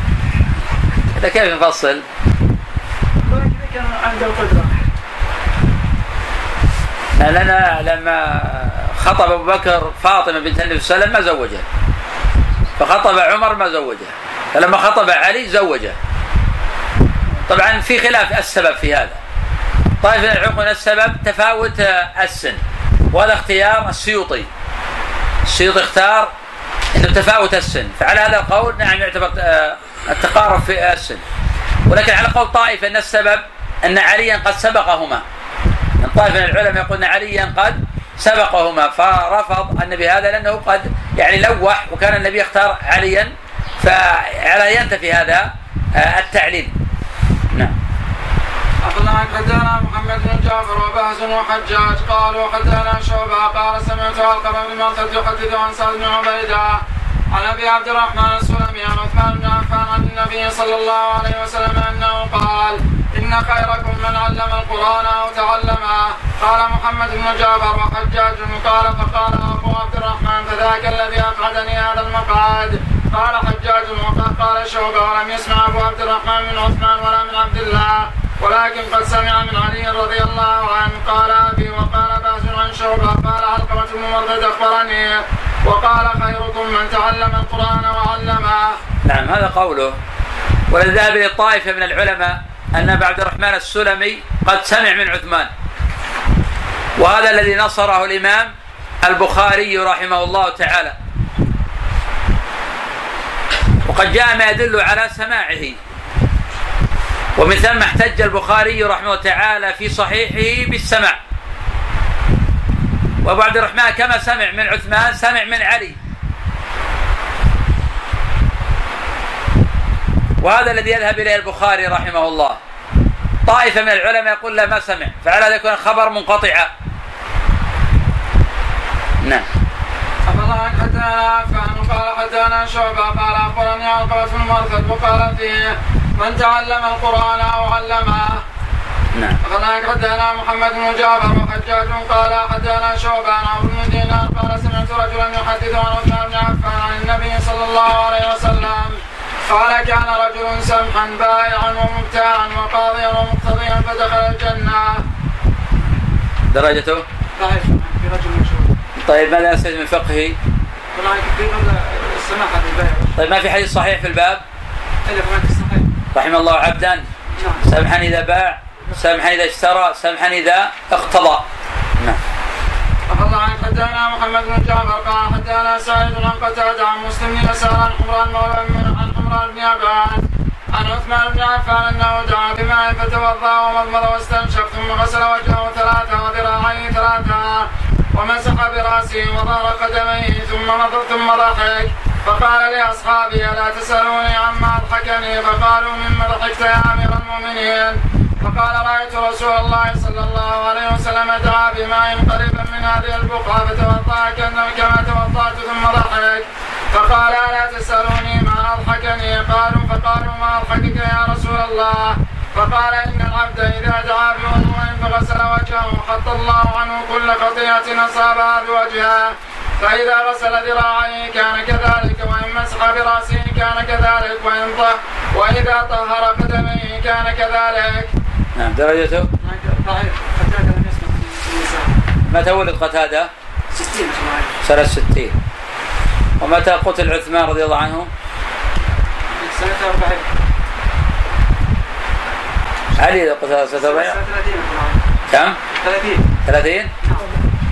إذا كيف نفصل؟ كان عنده القدرة لأن لما خطب أبو بكر فاطمة بنت النبي صلى الله عليه وسلم ما زوجها. فخطب عمر ما زوجها. فلما خطب علي زوجه طبعا في خلاف السبب في هذا. طائفة العلماء السبب تفاوت السن وهذا اختيار السيوطي. السيوطي اختار إنه تفاوت السن. فعلى هذا القول نعم يعتبر آه، التقارب في السن. ولكن على قول طائفة أن السبب أن عليا قد سبقهما. طائفة من العلماء يقول ان عليا قد سبقهما فرفض النبي هذا لأنه قد يعني لوح وكان النبي اختار عليا فعلى ينتفي هذا آه، التعليل. نعم. أخبرنا حدثنا محمد بن جعفر وبهز وحجاج قالوا حدثنا شعبة قال سمعت علقمة بن مرثد يحدث عن سعد بن عبيدة. عن ابي عبد الرحمن السلمي عن عثمان بن عفان عن النبي صلى الله عليه وسلم أنه قال إن خيركم من علم القرآن أو تعلمه. قال محمد بن جعفر وحجاج قال فقال أبو عبد الرحمن فذاك الذي اقعدني هذا المقعد؟ قال حجاج وقد قال شعبة ولم يسمع أبو عبد الرحمن من عثمان ولا من عبد الله ولكن قد سمع من علي رضي الله عنه. قال أبي وقال باز عن شعبة قال علقمه بن مرثد أخبرني؟ وقال خيركم من تعلم القرآن وعلمه. نعم هذا قوله. ولذهب للطائفه من العلماء أن أبا عبد الرحمن السلمي قد سمع من عثمان. وهذا الذي نصره الإمام البخاري رحمه الله تعالى. وقد جاء ما يدل على سماعه. ومن ثم احتج البخاري رحمه الله تعالى في صحيحه بالسمع وابو عبد الرحمن كما سمع من عثمان سمع من علي. وهذا الذي يذهب إليه البخاري رحمه الله. طائفة من العلماء يقول لا ما سمع فعلى هذا يكون خبر منقطعا نعم. أخبرنا حدثنا عفان قال حدثنا شعبة قال أخبرني عقبة بن مرثد وقال فيه. من تعلم القرآن أو علمه نعم. أخبرنا حدثنا محمد بن جعفر وحجاج قال حدثنا شعبة عن عمرو بن دينار قال سمعت رجلا يحدث عن عثمان بن عفان عن النبي صلى الله عليه وسلم. قال كان رجل سمحا بائعا ومبتاعا وقاضيا ومقتضيا فدخل الجنة. درجته؟ في رجل مشهور. طيب ماذا يستفيد من فقهه؟ في السماحة بالبيع طيب ما في حديث صحيح في الباب؟ إلا كمان الصحيح رحم الله عبدا. نعم. سمحا إذا باع. سمحا إذا اشترى سمحا إذا اقتضى. نعم. أخذ عن حدثنا محمد بن جعفر قال حدثنا سعيد عن قتادة عن مسلم بن يسار عن حمران مولى عن حمران بن عبان عن عثمان بن عفان أنه دعا بماء فتوضأ ومضمض واستنشق ثم غسل وجهه ثلاثة وذراعيه ثلاثة ومسح برأسه وظهر قدميه ثم نظر ثم ضحك. فقال لأصحابه ألا تسألوني عما اضحكني فقالوا مما ضحكت يا أمير المؤمنين. فقال رأيت رسول الله صلى الله عليه وسلم دعا بماء قريبا من هذه البقعه فتوضا كما توضأت ثم ضحك فقال ألا تسألوني ما أضحكني؟ قالوا فقالوا ما أضحكك يا رسول الله؟ فقال إن العبد إذا دعا بوضوء فغسل وجهه حط الله عنه كل خطيئه أصابها بوجهه. فإذا غسل ذراعيه كان كذلك وإن مسح برأسه كان كذلك وإن طه وإذا طهر قدميه كان كذلك. نعم. درجته. متى ولد قتادة؟ 60 اسماعيل. سنة 60 ومتى قتل عثمان رضي الله عنه؟ سنة 40 علي قتل سنة 40 سنة 30 اسماعيل. كم؟ 30 30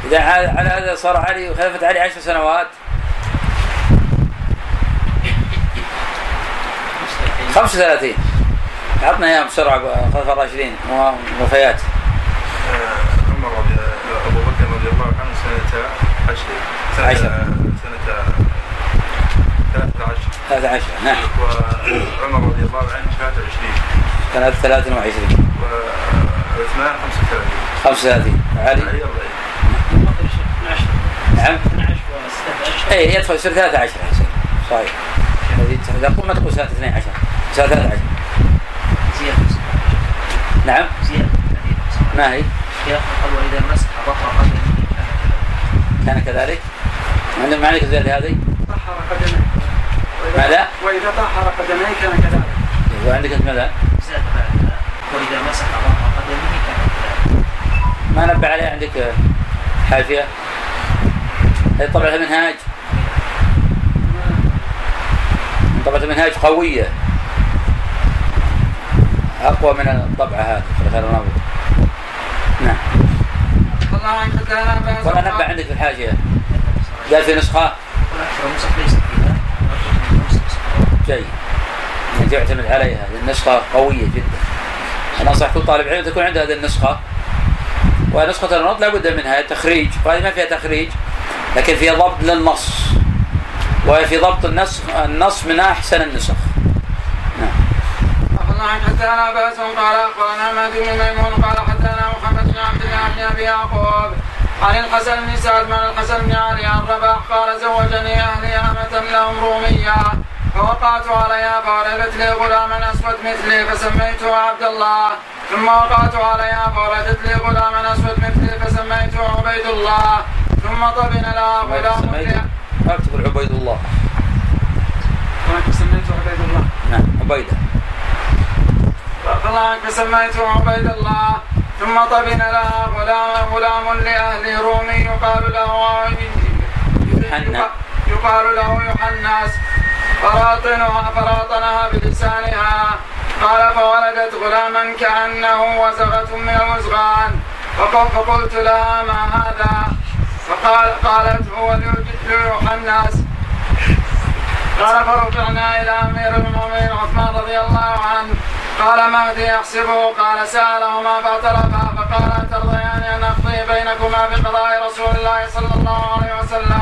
إذا على هذا صار علي وخلفة علي عشر سنوات. 35 عطنا إياها بسرعة خلف الراشدين. وفيات عمر رضي أبو بكر رضي الله عنه سنة عشر. سنة عشر. سنة 13 13 نعم. وعمر رضي الله عنه 23 سنة 23 وعثمان 35 35 علي؟ علي الله نعم. اي يدخل يصير 13 يصير صحيح. إذا تقول ما تقول سنة 12 سنة 13 زيادة نعم ما هي؟ قال وإذا مسح ظهر قدمه كان كذلك؟ ما عندك زيادة هذه؟ طهر قدميه. ماذا؟ وإذا طهر قدميه كان كذلك. وعندك انت ماذا؟ زاد بعدها وإذا مسح ظهر قدمه كان كذلك ما نبه عليه عندك حاشية هذه طبعة المنهاج طبعة المنهاج قوية أقوى من الطبعة هذه خير النظر نعم. الله عنك حدثنا باز ولا نبع عندك في الحاشية قال في فيها جيد. يعني تعتمد عليها. هذه النسخة قوية جدا. أنا أنصح كل طالب علم تكون عنده هذه النسخة. ونسخة النط لابد منها. تخريج. وهذه ما فيها تخريج لكن فيها ضبط للنص. وهي في ضبط النص النص من أحسن النسخ. نعم حدثنا باز قال اخبرنا مهدي بن ميمون قال حدثنا محمد بن عبد الله بن ابي يعقوب عن الحسن بن سعد بن الحسن بن علي عن رباح قال زوجني أهلي امة لهم رومية فوقعت عليها فولدت لي غلاما اسود مثلي فسميته عبد الله ثم وقعت عليها فولدت لي غلاما اسود مثلي فسميته عبيد الله ثم طبن لها غلام ما تقول عبيد الله سميته عبيد الله نعم فطلع فسميته عبيد الله. ثم طبن لها غلام غلام لأهل رومي يقال له يوحنا. يقال له يوحناس. فراطنها فراطنها بلسانها. قال فولدت غلاما كأنه وزغة من الوزغان فقل- فقلت لها ما هذا؟ فقال قالت هو ليوحناس. قال فرجعنا إلى أمير المؤمنين عثمان رضي الله عنه. قال مهدي يحسبه قال سألهما فاعترفا فقال أترضيان أن أقضي بينكما بقضاء رسول الله صلى الله عليه وسلم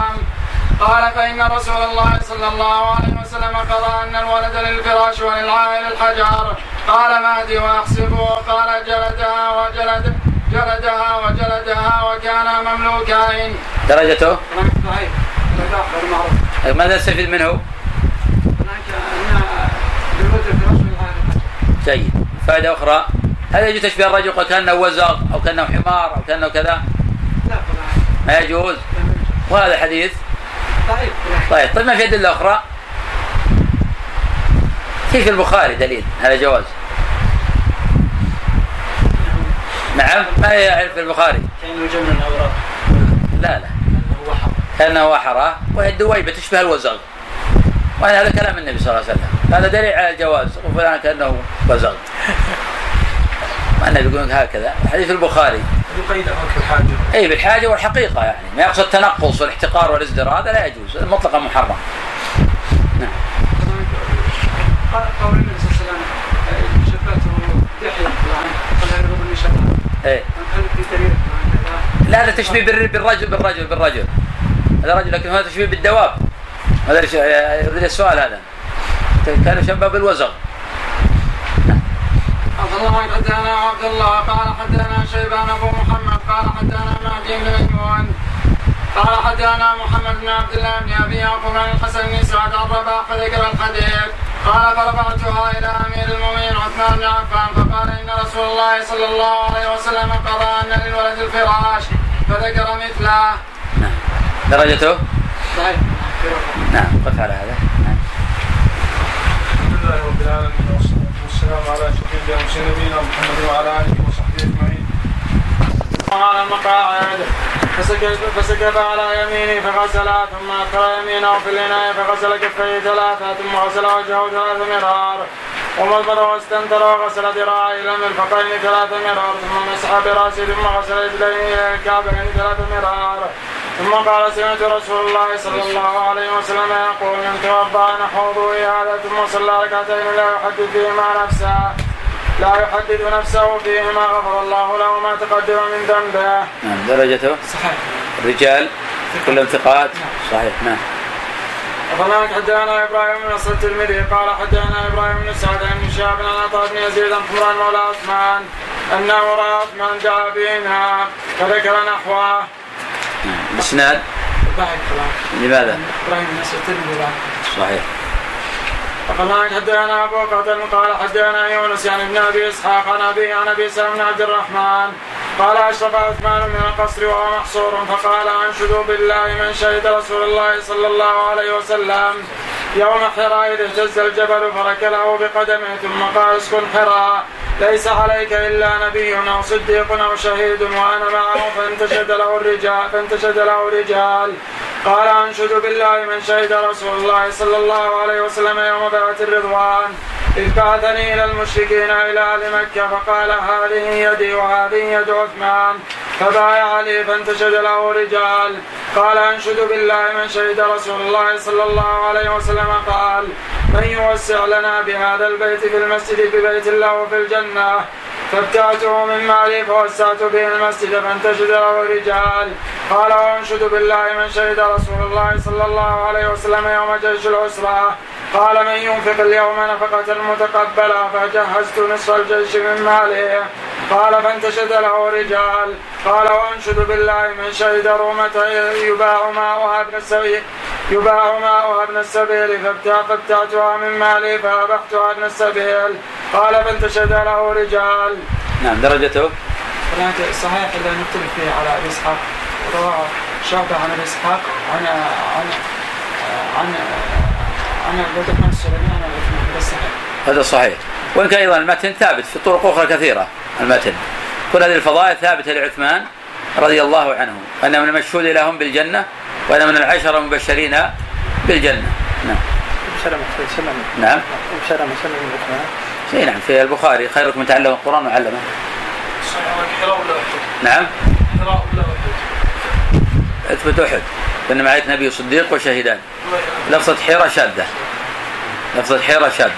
قال فإن رسول الله صلى الله عليه وسلم قضى أن الولد للفراش وللعائل الحجر قال مهدي ويحسبه قال جلدها وجلد جلدها وجلدها وكانا مملوكين. درجته صحيح. هذا معروف. ماذا نستفيد منه؟ هناك ان للرجل في رسم العالم جيد. فائدة أخرى هل يجوز تشبيه الرجل وكأنه وزغ أو كأنه حمار أو كأنه كذا؟ لا ما يجوز. وهذا حديث. طيب طيب. طيب ما في أدلة أخرى؟ في في البخاري دليل على جواز. نعم ما هي في البخاري؟ كأنه جمع الأوراق. لا لا. كأنه وحرة وهي الدويبة تشبه الوزغ. وهذا هذا كلام النبي صلى الله عليه وسلم. هذا دليل على الجواز وفلان كأنه وزغ ما النبي يقول هكذا. حديث البخاري. بقيد أمرك الحاجة اي بالحاجة والحقيقة يعني. ما يقصد التنقص والاحتقار والازدراء هذا لا يجوز. مطلقا محرم. نعم. قول النبي صلى الله عليه وسلم قال إيه. لا هذا تشبيه بالر- بالرجل بالرجل بالرجل. هذا رجل لكن هذا تشبيه بالدواب. هذا يريد السؤال هذا. كان يشبه بالوزغ. عبد الله حدثنا عبد الله. قال حدثنا شيبان أبو محمد. قال حدثنا مهدي بن ميمون قال حدثنا محمد بن عبد الله بن أبي يعقوب عن الحسن بن سعد عن رباح فذكر الحديث. قال فرفعتها إلى أمير المؤمنين عثمان بن عفان فقال إن رسول الله صلى الله عليه وسلم قضى أن للولد الفراش فذكر مثله. نعم. درجته؟ صحيح. نعم قف على هذا نعم. الحمد لله رب العالمين والصلاة والسلام على الأنبياء والمرسلين نبينا محمد وعلى آله وصحبه أجمعين. على المقاعد فسكب, على يمينه فغسلها ثم أدخل يمينه في الإناء فغسل كفيه ثلاثة ثم غسل وجهه ثلاث مرار ومضمض واستنثر وغسل ذراعيه إلى المرفقين ثلاث مرار ثم مسح برأسه ثم غسل رجليه إلى ثلاث مرار ثم قال سمعت رسول الله صلى الله عليه وسلم يقول من توضأ نحو وضوء هذا ثم صلى ركعتين لا يحدث فيهما نفسه. لا يحدث نفسه فيهما غفر الله له ما تقدم من ذنبه. نعم درجته؟ صحيح. الرجال كلهم ثقات؟ صحيح نعم. وهناك حدثنا إبراهيم بن نصر الترمذي. قال حدثنا إبراهيم بن سعد بن شهاب عن عطاء بن يزيد عن حمران مولى عثمان أنه رأى عثمان جاء بينها فذكر نحوه. الاسناد لماذا؟ إبراهيم نصر الترمذي صحيح. وهناك حدثنا أبو قتل قال حدثنا يونس يعني ابن أبي إسحاق عن أبي عن أبي سلمة بن عبد الرحمن قال أشرف عثمان من القصر وهو محصور فقال انشدوا بالله من شهد رسول الله صلى الله عليه وسلم يوم حراء إذ اهتز الجبل فركله بقدمه ثم قال اسكن حراء ليس عليك إلا نبي أو صديق أو شهيد وأنا معه فانتشد له الرجال فانتشد له الرجال قال أنشد بالله من شهد رسول الله صلى الله عليه وسلم يوم بيعة الرضوان إذ بعثني إلى المشركين إلى أهل مكة فقال هذه يدي وهذه يد عثمان فبايع لي فانتشد له رجال. قال أنشد بالله من شهد رسول الله صلى الله عليه وسلم قال من يوسع لنا بهذا البيت في المسجد ببيت الله في الجنة فابتعته من مالي فوسعت به المسجد فانتشد له رجال. قال وانشد بالله من شهد رسول الله صلى الله عليه وسلم يوم جيش العسرة قال من ينفق اليوم نفقة متقبلة فجهزت نصف الجيش من ماله. قال فانتشد له رجال. قال وأنشد بالله من شهد رومة يباع ماؤها أبن السبيل يباع ماؤها أبن السبيل فابتعتها من مالي فابحتها أبن السبيل. قال فانتشد له رجال. نعم درجته؟ صحيح إذا نختلف فيه على أبي إسحاق. رواه شعبة عن أبي إسحاق عن عن عن عن هذا صحيح هذا صحيح. وإن كان أيضا المتن ثابت في طرق أخرى كثيرة المتن. كل هذه الفضائل ثابتة لعثمان رضي الله عنه انه من المشهود لهم بالجنة وانه من العشرة المبشرين بالجنة. نعم. سلمة سلمة نعم. سلمة نعم في البخاري. خيركم من تعلم القرآن وعلمه. نعم. إثبت احد إن معية نبي صديق وشهيدان. لفظة حيرة شاذة لفظة حيرة شاذة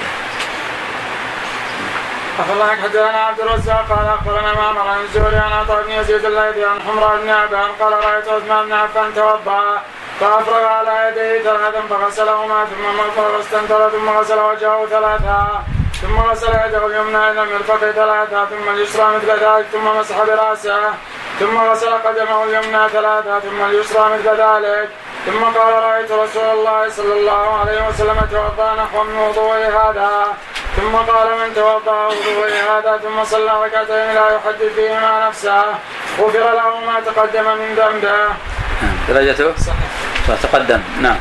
الله حدثنا عبد الرزاق قال أخبرنا معمر عن الزهري عن عطاء بن يزيد الليثي عن حمراء بن عبان قال رأيت عثمان بن عفان توضأ فأفرغ على يديه ثلاثا فغسلهما ثم مضمض واستنثر ثم غسل وجهه ثلاثا. ثم غسل يده اليمنى إلى المرفق ثلاثا ثم اليسرى مثل ذلك ثم مسح برأسه ثم غسل قدمه اليمنى ثلاثا ثم اليسرى مثل ذلك ثم قال رأيت رسول الله صلى الله عليه وسلم توضأ نحو من وضوء هذا ثم قال من توضأ وضوء هذا؟ ثم صلى ركعتين لا يحدث فيهما نفسه غفر له ما تقدم من ذنبه. نعم. درجته؟ صحيح. تقدم. نعم.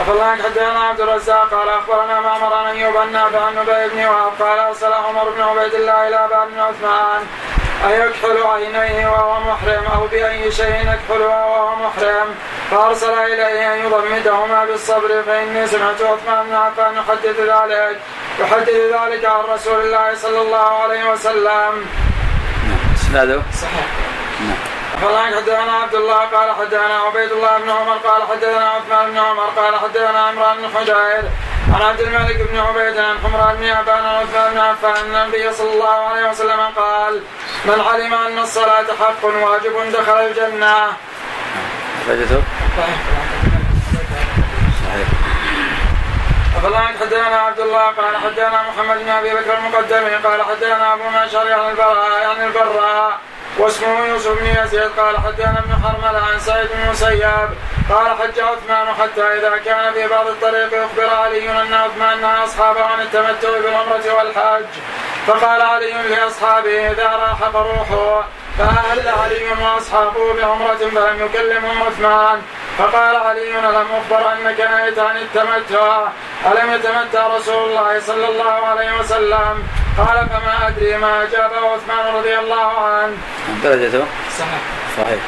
أخبرنا حدثنا عبد الرزاق قال أخبرنا معمر عن أيوب النافع عن نبي بن وهب قال أرسل عمر بن عبيد الله إلى باب بن عثمان أيكحل عينيه وهو محرم أو بأي شيء يكحلها وهو محرم فأرسل إليه أن يضمدهما بالصبر فإني سمعت عثمان بن عفان يحدث ذلك يحدث ذلك عن رسول الله صلى الله عليه وسلم. نعم إسناده؟ صحيح. نعم. حدثنا عبد الله قال حدثنا عبيد الله بن عمر قال حدثنا عثمان بن عمر قال حدثنا عمران بن حجير عن عبد الملك بن عبيد عن حمران بن عبان عن عثمان بن عفان أن النبي صلى الله عليه وسلم قال من علم أن الصلاة حق واجب دخل الجنة. درجته صحيح. حدثنا عبد الله قال حدثنا محمد بن أبي بكر المقدمي قال حدثنا أبو معشر عن البراء عن البراء واسمه يوسف بن يزيد قال حدثنا ابن حرمل عن سعيد بن المسيب قال حج عثمان حتى إذا كان في بعض الطريق أخبر علي أن عثمان نهى أصحابه عن التمتع بالعمرة والحج. فقال علي لأصحابه إذا راح فروحوا. فأهل علي وأصحابه بعمرة فلم يكلمهم عثمان؟ فقال علي ألم أخبر أنك نهيت عن التمتع؟ ألم يتمتع رسول الله صلى الله عليه وسلم؟ قال فما أدري ما أجابه عثمان رضي الله عنه. درجته صحيح. صحيح.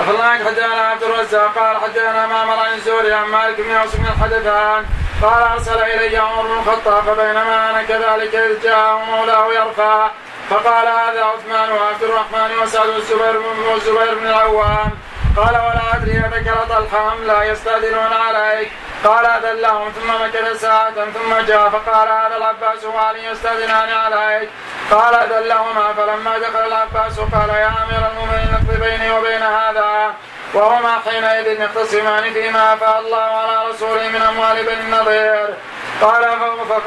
أخبرناك حدثنا عبد الرزاق. قال حدثنا معمر عن الزهري عن مالك بن يوسف بن الحدثان. قال أرسل إلي عمر بن الخطاب فبينما أنا كذلك إذ جاء مولاه يرفع. فقال هذا عثمان وعبد الرحمن وسعد والزبير بن والزبير بن العوام. قال ولا أدري ذكر طلحه ام لا يستأذنون عليك. قال اذن لهم ثم مكث ساعة ثم جاء فقال هذا العباس وعلي يستأذنان عليك؟ قال اذن لهما فلما دخل العباس قال يا أمير المؤمنين اقض بيني وبين هذا. وهما حينئذ يختصمان فيما أفاء الله على رسوله من أموال بني النضير. قال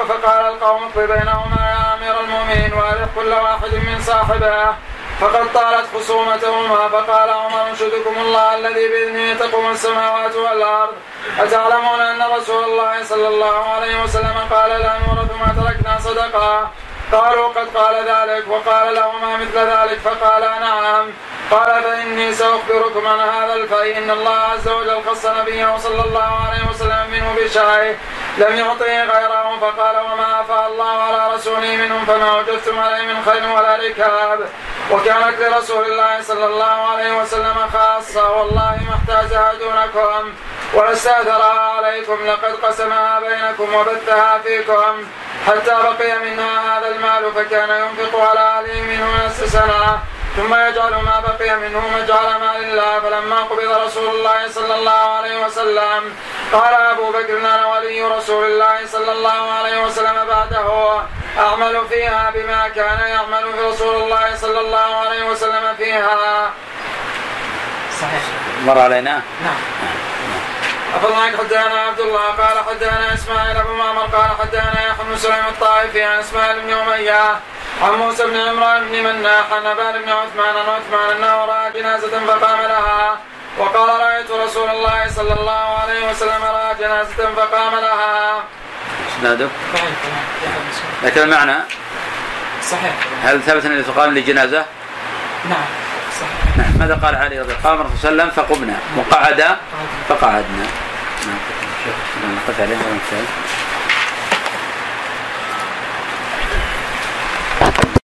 فقال القوم اقض بينهما يا أمير المؤمنين وارق كل واحد من صاحبه. فقد طالت خصومتهما فقال عمر أنشدكم الله الذي بإذنه تقوم السماوات والأرض. أتعلمون أن رسول الله صلى الله عليه وسلم قال لا نورث ما تركنا صدقة. قالوا قد قال ذلك وقال لهما مثل ذلك فقال نعم. قال فإني سأخبركم عن هذا ان الله عز وجل خص نبيه صلى الله عليه وسلم منه بشيء لم يعطه غيره فقال وما افاء الله على رسوله منهم فما وجدتم عليه من خير ولا ركاب. وكانت لرسول الله صلى الله عليه وسلم خاصة والله ما احتاجها دونكم ولاستاثرها عليكم لقد قسمها بينكم وبثها فيكم حتى بقي منها هذا المال فكان ينفق على اهله منه نصف سنة ثم يجعل ما بقي منه مجعل مال الله فلما قبض رسول الله صلى الله عليه وسلم قال أبو بكر أنا ولي رسول الله صلى الله عليه وسلم بعده أعمل فيها بما كان يعمل في رسول الله صلى الله عليه وسلم فيها. صحيح. مر علينا؟ نعم. أفضلك حدثنا عبد الله. قال حدثنا إسماعيل أبو معمر قال حدثنا يحيى بن سليم الطائفي. عن إسماعيل بن أمية. عن موسى بن عمران بن مناح. عن أبان بن عثمان. عن عثمان أنه رأى جنازة فقام لها. وقال رأيت رسول الله صلى الله عليه وسلم رأى جنازة فقام لها. بن سعيد. لكن المعنى؟ صحيح. هل ثبت انه تقام لجنازه؟ صحيح نعم. ماذا قال علي رضي الله عنه؟ قام الرسول صلى الله عليه وسلم فقمنا. وقعد. فقعدنا. نعم. شوف